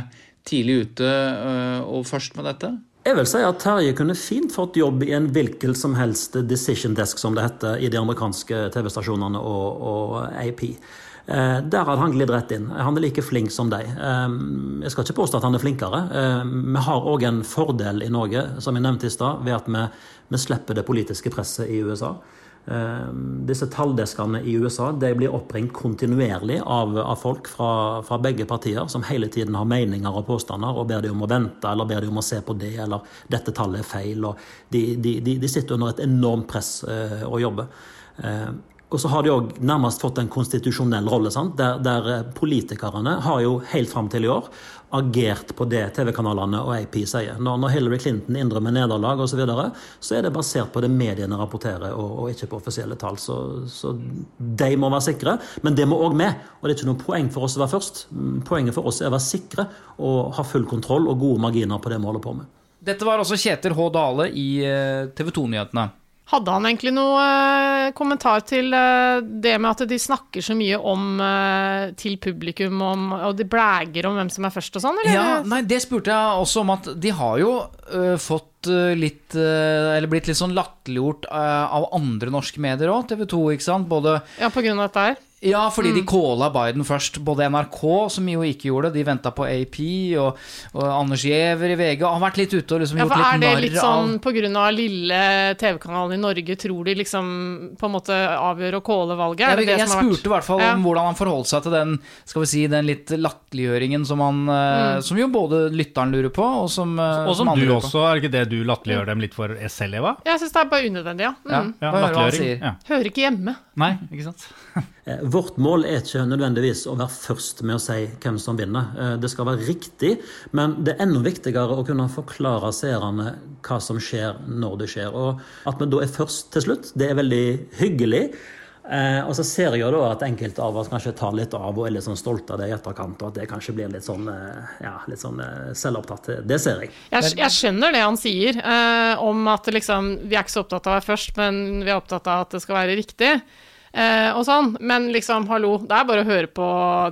tidlig ute øh, og først med dette? Jeg vil si at Terje kunne fint fått jobb i en hvilken som helst decision desk, som det heter, i de amerikanske TV-stasjonene og, og, AP. Eh, der hadde han glidd rett inn. Han er like flink som deg. Eh, jeg skal ikke påstå at han er flinkere. Eh, vi har òg en fordel i Norge, som jeg nevnte i stad, ved at vi, vi slipper det politiske presset i USA. Eh, disse talldeskene i USA de blir oppringt kontinuerlig av, av folk fra, fra, begge partier, som hele tiden har meninger og påstander og ber de om å vente eller ber de om å se på det, eller 'dette tallet er feil'. De, de, de sitter under et enormt press å og jobber. Og så har de òg nærmest fått en konstitusjonell rolle, der, der, eh, politikerne har jo helt fram til i år agert på det TV-kanalene og AP sier. Når, når, Hillary Clinton innrømmer nederlag osv., så, videre, så er det basert på det mediene rapporterer, og, og ikke på offisielle tall. Så, så, de må være sikre, men det må òg vi. Og det er ikke noe poeng for oss å være først. Poenget for oss er å være sikre og ha full kontroll og gode marginer på det vi holder på med. Dette var altså Kjetil H. Dale i eh, TV 2-nyhetene. Hadde han egentlig noe eh, kommentar til eh, det med at de snakker så mye om eh, til publikum, om, og de blæger om hvem som er først og sånn, eller? Ja, nei, det spurte jeg også om at de har jo uh, fått litt Eller blitt litt sånn latterliggjort av andre norske medier òg, TV 2, ikke sant? Både Ja, på grunn av dette her? Ja, fordi mm. de calla Biden først. Både NRK, som jo ikke gjorde det, de venta på AP, og, og, Anders Giæver i VG har vært litt ute og liksom ja, gjort litt narr av Er det litt sånn av lille TV-kanalen i Norge, tror de liksom på en måte avgjør å calle valget? Jeg, jeg, jeg spurte i hvert fall ja. om hvordan han forholdt seg til den skal vi si, den litt latterliggjøringen som han eh, mm. Som jo både lytteren lurer på, og som, eh, og som, som du også, er det ikke det du latterliggjør dem litt for selv, Eva? Jeg syns det er bare unødvendig, ja. Mm. ja, ja Hører ikke hjemme. Nei, ikke sant. Eh, vårt mål er ikke nødvendigvis å være først med å si hvem som vinner. Eh, det skal være riktig, men det er enda viktigere å kunne forklare seerne hva som skjer når det skjer. Og at vi da er først til slutt, det er veldig hyggelig. Eh, og så ser jeg jo da at enkelte av oss kanskje tar litt av og er litt sånn stolte av det i etterkant, og at det kanskje blir litt sånn, ja, litt sånn selvopptatt. Det ser jeg. Jeg, jeg skjønner det han sier eh, om at liksom, vi er ikke så opptatt av å være først, men vi er opptatt av at det skal være riktig. Eh, og sånn. Men liksom, hallo, det er bare å høre på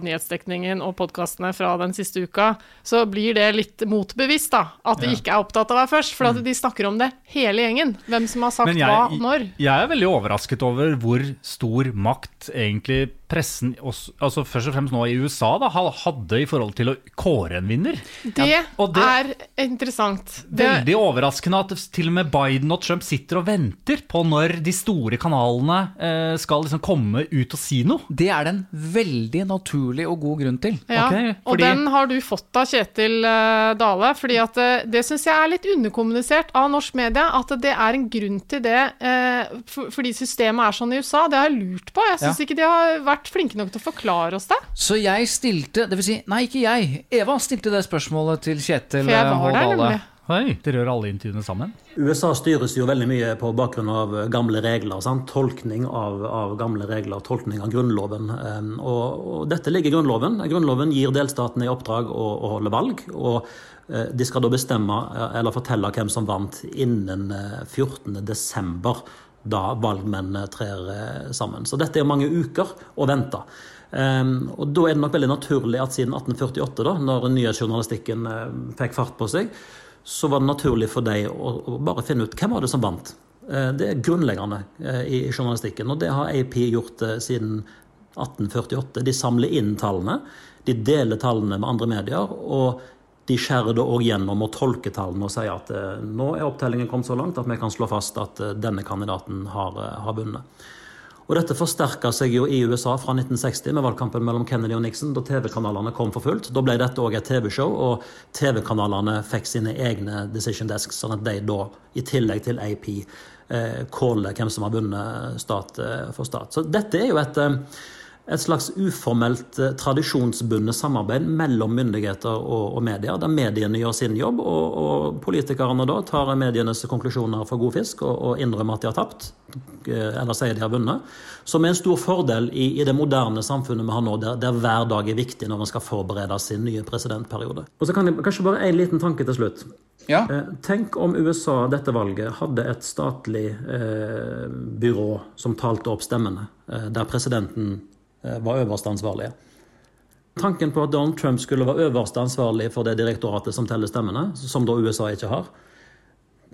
nyhetsdekningen og podkastene fra den siste uka, så blir det litt motbevisst, da. At de ja. ikke er opptatt av å være først. For at mm. de snakker om det, hele gjengen. Hvem som har sagt jeg, hva, når. Jeg er veldig overrasket over hvor stor makt egentlig pressen, altså først og fremst nå i USA, da, hadde i forhold til å kåre en vinner. Det, ja, det er interessant. Veldig overraskende at til og med Biden og Trump sitter og venter på når de store kanalene eh, skal liksom komme ut og si noe. Det er det en veldig naturlig og god grunn til. Ja, okay, fordi... og den har du fått av Kjetil uh, Dale. fordi at uh, det syns jeg er litt underkommunisert av norsk media, at det er en grunn til det uh, for, fordi systemet er sånn i USA. Det har jeg lurt på. Jeg syns ja. ikke de har vært vært flinke nok til å forklare oss det. Så jeg stilte Det vil si, nei, ikke jeg. Eva stilte det spørsmålet til Kjetil jeg var. Hei, dere gjør alle intervjuene sammen? USA styres jo veldig mye på bakgrunn av gamle regler. Sant? Tolkning av, av, gamle regler, tolkning av Grunnloven. Um, og, og, dette ligger i Grunnloven. Grunnloven gir delstatene i oppdrag å, å holde valg. og uh, de skal da bestemme eller fortelle hvem som vant innen uh, 14.12 da valgmennene trer eh, sammen. Så dette er mange uker å vente. Um, og da er det nok veldig naturlig at siden 1848, da når nyhetsjournalistikken uh, fikk fart på seg, så var det naturlig for deg å, bare finne ut hvem var det som vant. Uh, det er grunnleggende i, journalistikken, og det har AP gjort siden 1848. De samler inn tallene, de deler tallene med andre medier. og de skjærer det òg gjennom og tolker tallene og sier at eh, nå er opptellingen kommet så langt at vi kan slå fast at eh, denne kandidaten har, eh, har vunnet. Og Dette forsterka seg jo i USA fra 1960 med valgkampen mellom Kennedy og Nixon, da TV-kanalene kom for fullt. Da ble dette òg et TV-show, og TV-kanalene fikk sine egne decision desks, sånn at de da, i tillegg til AP, eh, hvem som har vunnet stat for stat. Så dette er jo et et slags uformelt, eh, tradisjonsbundet samarbeid mellom myndigheter og, og, medier, der mediene gjør sin jobb, og, og, politikerne da tar medienes konklusjoner for god fisk og, og innrømmer at de har tapt, eh, eller sier de har vunnet. Som er en stor fordel i, i det moderne samfunnet vi har nå, der, der, hver dag er viktig når man skal forberede sin nye presidentperiode. Og så kan jeg kanskje bare en liten tanke til slutt. Ja. Eh, tenk om USA dette valget hadde et statlig eh, byrå som talte opp stemmene, eh, der presidenten var øverste ansvarlige. Tanken på at Donald Trump skulle være øverste ansvarlig for det direktoratet som teller stemmene, som da USA ikke har,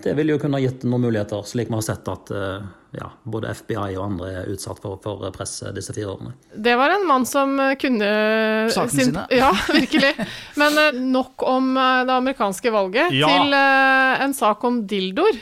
det ville jo kunne gitt noen muligheter, slik vi har sett at eh, ja, både FBI og andre er utsatt for, for press disse fire årene. Det var en mann som eh, kunne Sakene sine. Ja, virkelig. Men eh, nok om eh, det amerikanske valget Ja. til eh, en sak om dildoer.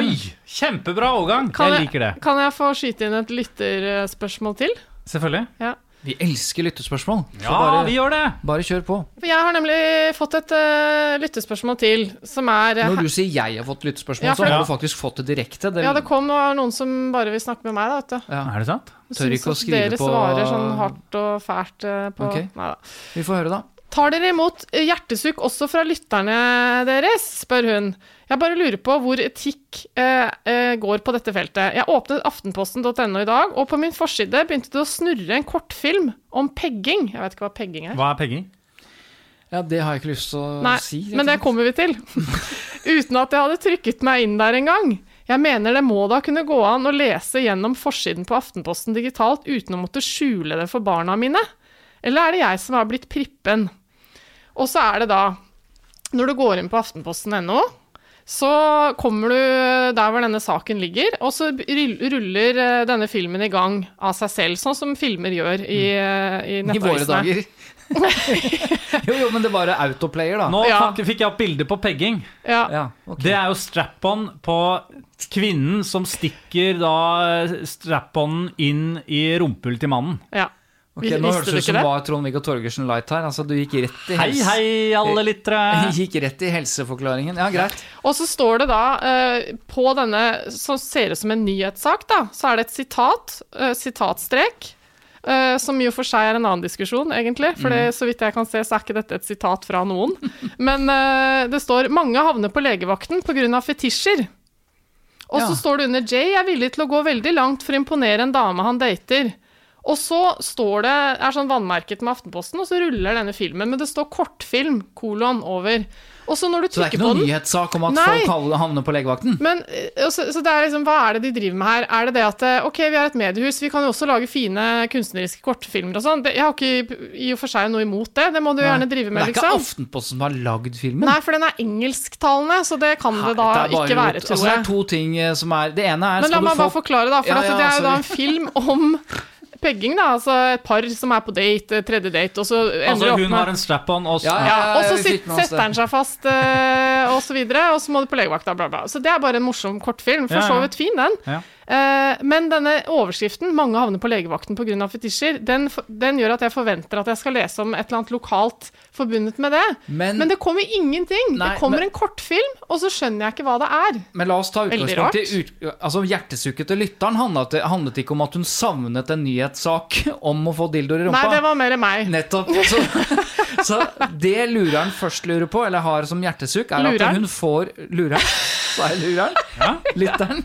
Oi! Kjempebra overgang! Kan Jeg liker det. Kan jeg få skyte inn et lytterspørsmål til? Selvfølgelig. Ja. Vi elsker lyttespørsmål. Ja, bare, vi gjør det! bare kjør på. For jeg har nemlig fått et uh, lyttespørsmål til, som er uh, Når du sier 'jeg har fått lyttespørsmål', Ja, for- så har du faktisk fått det direkte. Det, Ja, det kom og noen som bare vil snakke med meg, da, vet du. ja. Er det sant? Tør ikke å skrive dere på svarer sånn hardt og fælt uh, på okay. Nei da. Vi får høre, da. Tar dere imot hjertesukk også fra lytterne deres? spør hun. Jeg bare lurer på hvor etikk eh, eh, går på dette feltet. Jeg åpnet aftenposten.no i dag, og på min forside begynte det å snurre en kortfilm om pegging. Jeg vet ikke hva pegging er. Hva er pegging? Ja, Det har jeg ikke lyst til å Nei, si. Nei, men det kommer vi til. Uten at jeg hadde trykket meg inn der engang. Jeg mener det må da kunne gå an å lese gjennom forsiden på Aftenposten digitalt uten å måtte skjule det for barna mine. Eller er det jeg som har blitt prippen? Og så er det da, når du går inn på aftenposten.no, så kommer du der hvor denne saken ligger, og så ruller eh, denne filmen i gang av seg selv, sånn som filmer gjør i, i i I våre dager. jo, jo, men det var autoplayer, da. Nå Ja. fikk- fikk jeg opp bilde på pegging. Ja. Ja, okay. Det er jo strap-on på kvinnen som stikker da strap-on inn i rumpehullet til mannen. ja. Ok, nå visste hørtes det ut som det? var Trond-Viggo Torgersen Light her. Altså, du gikk rett i Hei, helse... hei, alle lyttere! Gikk rett i helseforklaringen. Ja, greit. Og så står det da eh, på denne som ser ut som en nyhetssak, da, så er det et sitat, eh, sitatstrek, eh, som jo for seg er en annen diskusjon, egentlig. For det, så vidt jeg kan se, så er ikke dette et sitat fra noen. Men eh, det står 'mange havner på legevakten pga. fetisjer'. Og så Ja. står det under Jay er villig til å gå veldig langt for å imponere en dame han dater. Og så står det, er sånn vannmerket med Aftenposten, og så ruller denne filmen. Men det står kortfilm, kolon, over. Og så når du Så det er ikke noen nyhetssak om at Nei. folk havner- på legevakten? men, eh, så, så det er liksom, hva er det de driver med her? Er det det at eh, ok, vi er et mediehus, vi kan jo også lage fine kunstneriske kortfilmer og sånn. Jeg har ikke i og for seg noe imot det, det må du gjerne drive med, liksom. det er ikke liksom. Aftenposten som har lagd filmen. Nei, for den er engelsktalende, så det kan det da det ikke være, tror tror Altså, det er to ting eh, som er Det ene er Men la meg bare forklare, da. For Ja, ja, det er jo da en film om pegging, da. Altså et par som er på date, eh, tredje date, og så ender Altså, opp hun med har en strap-on, og så Ja, ja, og så setter han seg fast, uh, og så videre, og så må du på legevakta, bla, bla. Så det er bare en morsom kortfilm. For så vidt fin, den. Eh, men denne overskriften, 'Mange havner på legevakten pga. fetisjer', den, den gjør at jeg forventer at jeg skal lese om et eller annet lokalt forbundet med det. Men- Men, det kommer ingenting. Nei, det kommer men- en kortfilm, og så skjønner jeg ikke hva det er. Men la oss ta utgangspunkt i ut, altså Hjertesukket til lytteren handlet, handlet ikke om at hun savnet en nyhetssak om å få dildoer i rumpa. Nei, det var mer meg. Nettopp. Så, så det lureren først lurer på, eller har som hjertesukk, er Lureren? at hun får Lureren? Sa jeg lureren? Ja. Lytteren?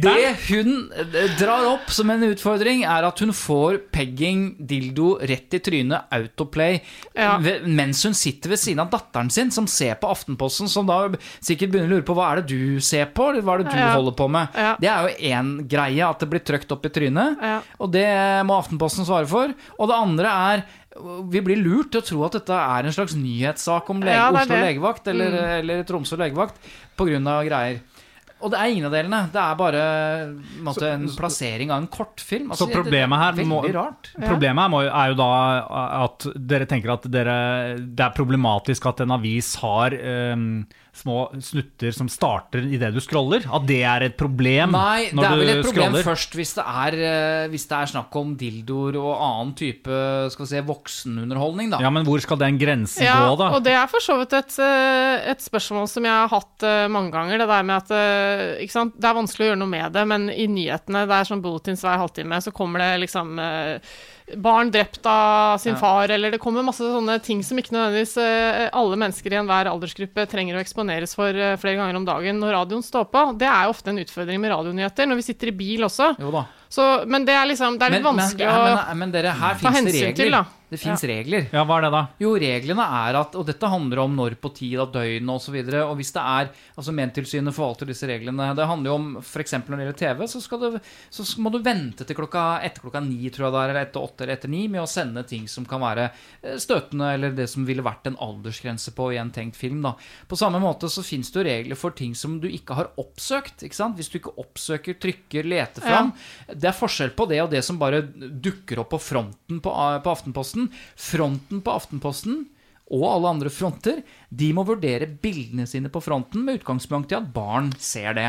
Det hun eh, drar opp som en utfordring, er at hun får pegging, dildo, rett i trynet, autoplay, Ja. mens hun sitter ved siden av datteren sin, som ser på Aftenposten, som da sikkert begynner å lure på hva er det du ser på, eller hva er det du Ja. holder på med. Ja. Det er jo én greie, at det blir trykt opp i trynet, Ja. og det må Aftenposten svare for. Og det andre er vi blir lurt til å tro at dette er en slags nyhetssak om lege, Ja, Oslo det. legevakt eller, eller Tromsø legevakt pga. greier. Og det er ingen av delene. Det er bare på en plassering av en kortfilm. Altså, Så problemet her er må- Problemet her må, er jo da at dere tenker at dere, det er problematisk at en avis har ehm, små snutter som starter idet du scroller. At det er et problem Nei, det er vel et problem scroller. først hvis det, er, eh, hvis det er snakk om dildoer og annen type skal vi si, voksenunderholdning, da. Ja, men hvor skal den grensen Ja, gå, da? og det er for så vidt et, eh, et spørsmål som jeg har hatt eh, mange ganger. Det der med at ikke sant? Det er vanskelig å gjøre noe med det, men i nyhetene, det er sånn bulletins hver halvtime, så kommer det liksom Barn drept av sin far, eller det kommer masse sånne ting som ikke nødvendigvis eh, alle mennesker i enhver aldersgruppe trenger å eksponeres for eh, flere ganger om dagen når radioen står på. Det er jo ofte en utfordring med radionyheter, når vi sitter i bil også. Så, men det er liksom Det er litt men, vanskelig men, å men, men dere, her ta hensyn regler. til, da. Det fins regler. Ja, hva er det, da? Jo, reglene er at Og dette handler om når på tid av døgnet osv. Og, så og hvis det er Altså, Mentilsynet forvalter disse reglene. Det handler jo om f.eks. når det gjelder TV, så, skal det, så må du vente til klokka etter klokka ni, tror jeg det er, eller etter åtte eller etter ni, med å sende ting som kan være eh, støtende, eller det som ville vært en aldersgrense på i en tenkt film. da. På samme måte så fins det jo regler for ting som du ikke har oppsøkt. ikke sant? Hvis du ikke oppsøker, trykker, leter fram. Det er forskjell på det og det som bare dukker opp på fronten på, på Aftenposten. Fronten på Aftenposten og alle andre fronter, de må vurdere bildene sine på fronten med utgangspunkt i at barn ser det.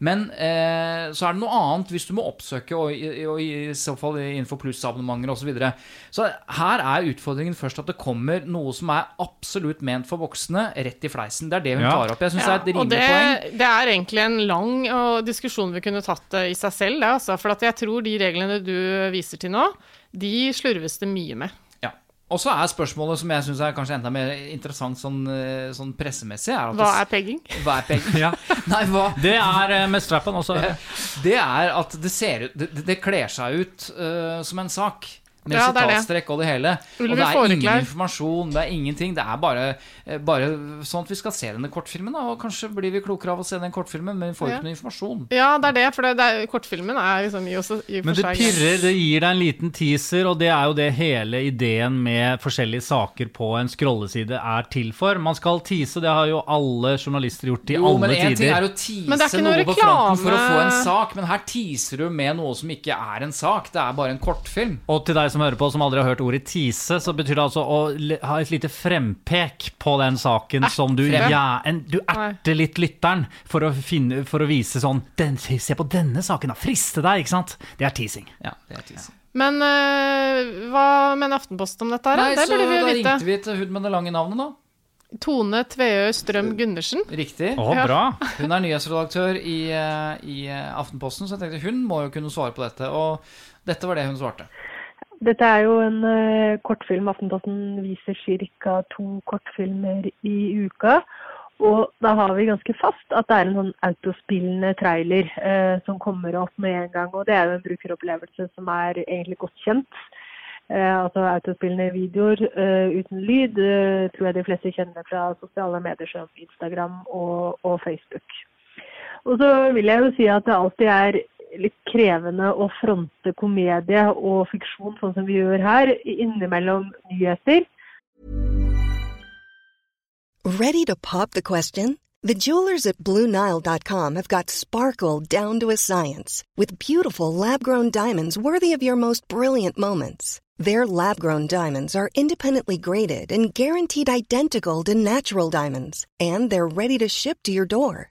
Men eh, så er det noe annet hvis du må oppsøke, og, i- og i så fall innenfor plussabonnementer osv. Så, videre. så her er utfordringen først at det kommer noe som er absolutt ment for voksne, rett i fleisen. Det er det hun Ja. tar opp. Jeg syns Ja, det er et rimelig det, poeng. det er egentlig en lang og diskusjon vi kunne tatt eh, i seg selv, det, altså. For at jeg tror de reglene du viser til nå, de slurves det mye med. Og så er spørsmålet som jeg syns er kanskje enda mer interessant sånn, eh, sånn pressemessig, er at Hva er pegging? hva er pegging? Ja. Nei, hva Det er eh, med strappen også. Det er at det ser ut Det, det- det kler seg ut uh, som en sak. Med Ja, sitatstrekk og det hele. Og det er ingen informasjon, det er ingenting. Det er bare, eh, bare sånn at vi skal se denne kortfilmen, da. Og kanskje blir vi klokere av å se den kortfilmen, men vi får Ja. ikke noe informasjon. Ja, det er det, for det, det er, kortfilmen er liksom i og, i Men det seg pirrer, det gir deg en liten teaser, og det er jo det hele ideen med forskjellige saker på en scrolleside er til for. Man skal tease, det har jo alle journalister gjort i Jo, men alle en ting tider. er å tease Men det er ikke noe noe på fronten for å få en sak, men her teaser du med noe som ikke er en sak. Det er bare en kortfilm. Og til deg som hører på, som aldri har hørt ordet tease, så betyr det altså å ha et lite frempek på den saken som du ja, en, Du erter litt lytteren for å, finne, for å vise sånn den, Se på denne saken, da! Friste deg, ikke sant? Det er teasing. Ja, det er teasing. Men øh, hva mener Aftenposten om dette her? Nei, det så burde vi da jo vite. ringte vi til hun med det lange navnet, da. Tone Tveø Strøm Gundersen. Riktig. Å, bra. Hun er nyhetsredaktør i, eh, i Aftenposten, så jeg tenkte hun må jo kunne svare på dette. Og dette var det hun svarte. Dette er jo en uh, kortfilm. Aftenposten viser ca. to kortfilmer i uka. Og da har vi ganske fast at det er en sånn autospillende trailer uh, som kommer opp med en gang. Og det er jo en brukeropplevelse som er egentlig godt kjent. Uh, altså autospillende videoer uten lyd tror jeg de fleste kjenner fra sosiale medier som Instagram og, og Facebook. Og så vil jeg jo si at det alltid er litt krevende å fronte komedie og fiksjon sånn som vi gjør her, innimellom nyheter. Ready to pop the question? The jewelers at BlueNile.com have got sparkle down to a science with beautiful lab grown diamonds worthy of your most brilliant moments. Their lab grown diamonds are independently graded and guaranteed identical to natural diamonds, and they're ready to ship to your door.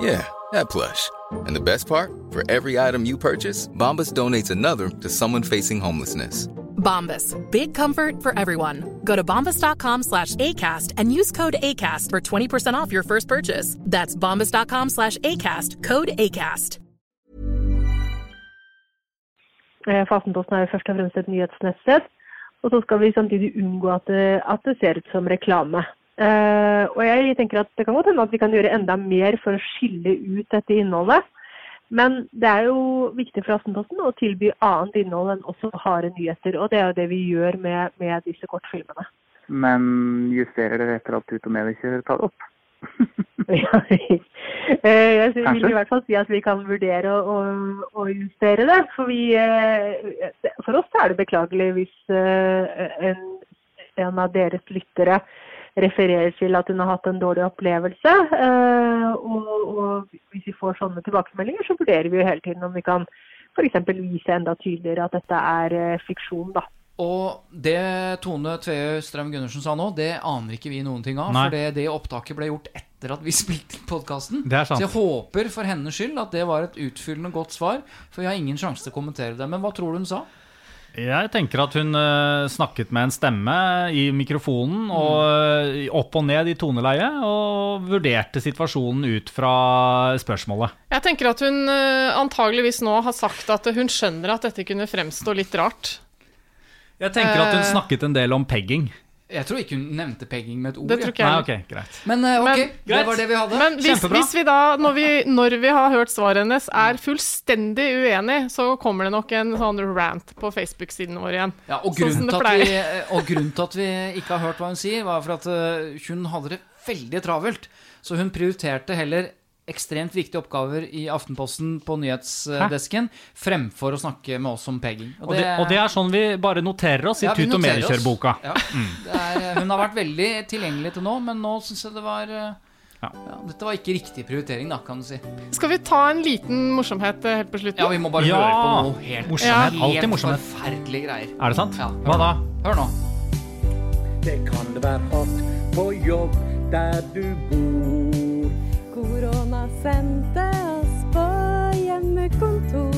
Yeah, that plush. And the best part? For every item you purchase, Bombas donates another to someone facing homelessness. Bombas. Big comfort for everyone. Go to bombas.com slash ACAST and use code ACAST for 20% off your first purchase. That's bombas.com slash ACAST. Code ACAST. Eh, For Aftenposten er jo først og fremst et nyhetsnettsted. Og så skal vi samtidig unngå at det, at det ser ut som reklame. Eh, og jeg tenker at det kan godt hende at vi kan gjøre enda mer for å skille ut dette innholdet. Men det er jo viktig for Aftenposten å tilby annet innhold enn også harde nyheter. Og det er jo det vi gjør med, med disse kortfilmene. Men justerer dere etter at Tut og ikke tar opp? Ja, eh, jeg vil i hvert fall si at vi kan vurdere å, å, å justere det. For, vi, eh, for oss er det beklagelig hvis en, en av deres lyttere refererer til at hun har hatt en dårlig opplevelse. eh, Og, og hvis vi får sånne tilbakemeldinger, så vurderer vi jo hele tiden om vi kan f.eks. vise enda tydeligere at dette er eh, fiksjon. da. Og det Tone Tveø Strøm Gundersen sa nå, det aner ikke vi noen ting av. Nei. For det, det opptaket ble gjort etter at vi spilte inn podkasten. Det er sant. Så jeg håper for hennes skyld at det var et utfyllende godt svar. For vi har ingen sjanse til å kommentere det. Men hva tror du hun sa? Jeg tenker at hun eh, snakket med en stemme i mikrofonen, og eh, opp og ned i toneleie, og vurderte situasjonen ut fra spørsmålet. Jeg tenker at hun eh, antageligvis nå har sagt at hun skjønner at dette kunne fremstå litt rart. Jeg tenker at hun snakket en del om pegging. Jeg tror ikke hun nevnte pegging med et ord. Det tror ikke jeg Nei, okay, ok, greit. Men eh, ok, Men- det var det vi hadde. Men hvis, Kjempebra. hvis vi da, når vi, når vi har hørt svaret hennes, er fullstendig uenig, så kommer det nok en sånn rant på Facebook-siden vår igjen. Ja, og, Sånn grunnen sånn vi, og grunnen til at vi ikke har hørt hva hun sier, var for at eh, hun hadde det veldig travelt. Så hun prioriterte heller ekstremt viktige oppgaver i Aftenposten på nyhetsdesken fremfor å snakke med oss om pegging. Og det, og det er sånn vi bare noterer oss i Ja, Tut og mediekjør-boka. Ja, det er, hun har vært veldig tilgjengelig til nå, men nå syns jeg det var eh, Ja. ja, Dette var ikke riktig prioritering, da, kan du si. Skal vi ta en liten morsomhet eh, helt på slutten? Ja, vi må bare Ja, høre på noe helt, morsomhet. Alltid morsomhet. forferdelige greier. Er det sant? Ja. Hva da? Hør nå. Det kan det være hardt på jobb der du bor. Sendte oss på hjemmekontor.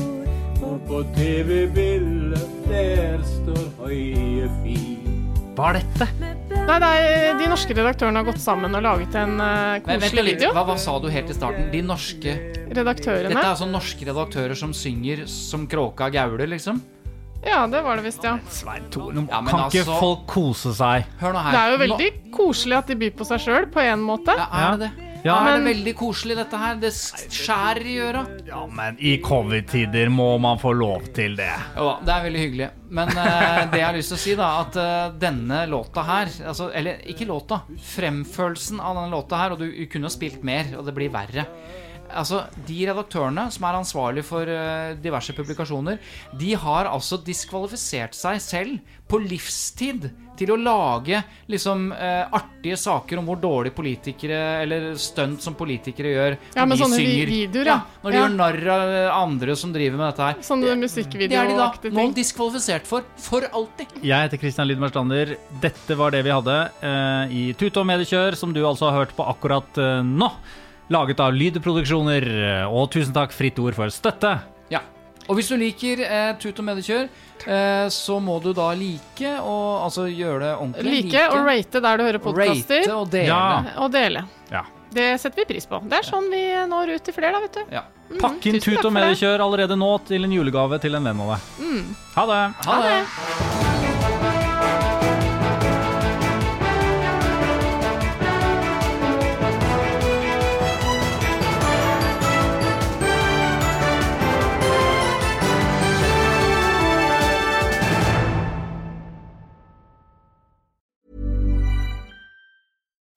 Og på TV-bildet der står høye fin. Hva er dette? Nei, nei, De norske redaktørene har gått sammen og laget en uh, Men vent koselig video. hva, hva sa du helt i starten? De norske Redaktørene. Dette er altså norske redaktører som synger som kråka gaule, liksom? Ja, det var det visst, ja. Svein Tore, Ja, kan kan ikke altså- folk kose seg? Hør nå her. Det er jo Nå- veldig koselig at de byr på seg sjøl, på en måte. Ja, er det det? Ja, er det veldig koselig, dette her? Det skjærer i øra. Ja, men i covid-tider må man få lov til det. Jo da, det er veldig hyggelig. Men uh, det jeg har lyst til å si, da, at uh, denne låta her altså, Eller ikke låta. Fremførelsen av denne låta her, og du, du kunne jo spilt mer, og det blir verre. Altså, De redaktørene som er ansvarlige for eh, diverse publikasjoner, de har altså diskvalifisert seg selv på livstid til å lage liksom eh, artige saker om hvor dårlige politikere eller stunt som politikere gjør Ja, når de sånne synger. videoer, ja. ja. Når de gjør narr av eh, andre som driver med dette her. Sånne Det er de da nå diskvalifisert for. For alltid. Jeg heter Christian Lydmar Stander. Dette var det vi hadde eh, i Tute og mediekjør, som du altså har hørt på akkurat eh, nå. Laget av Lydproduksjoner. Og tusen takk, Fritt Ord, for støtte. Og hvis du liker eh, Tut og mediekjør, eh, så må du da like og altså gjøre det ordentlig. Like og rate der du hører podkaster. rate og dele. Ja. Og dele. Ja. Det setter vi pris på. Det er sånn vi når ut til flere, da, vet du. Ja. Mhm, Pakk inn Tut og mediekjør allerede nå til en julegave til en venn av deg. Mm. Ha det. Ha det.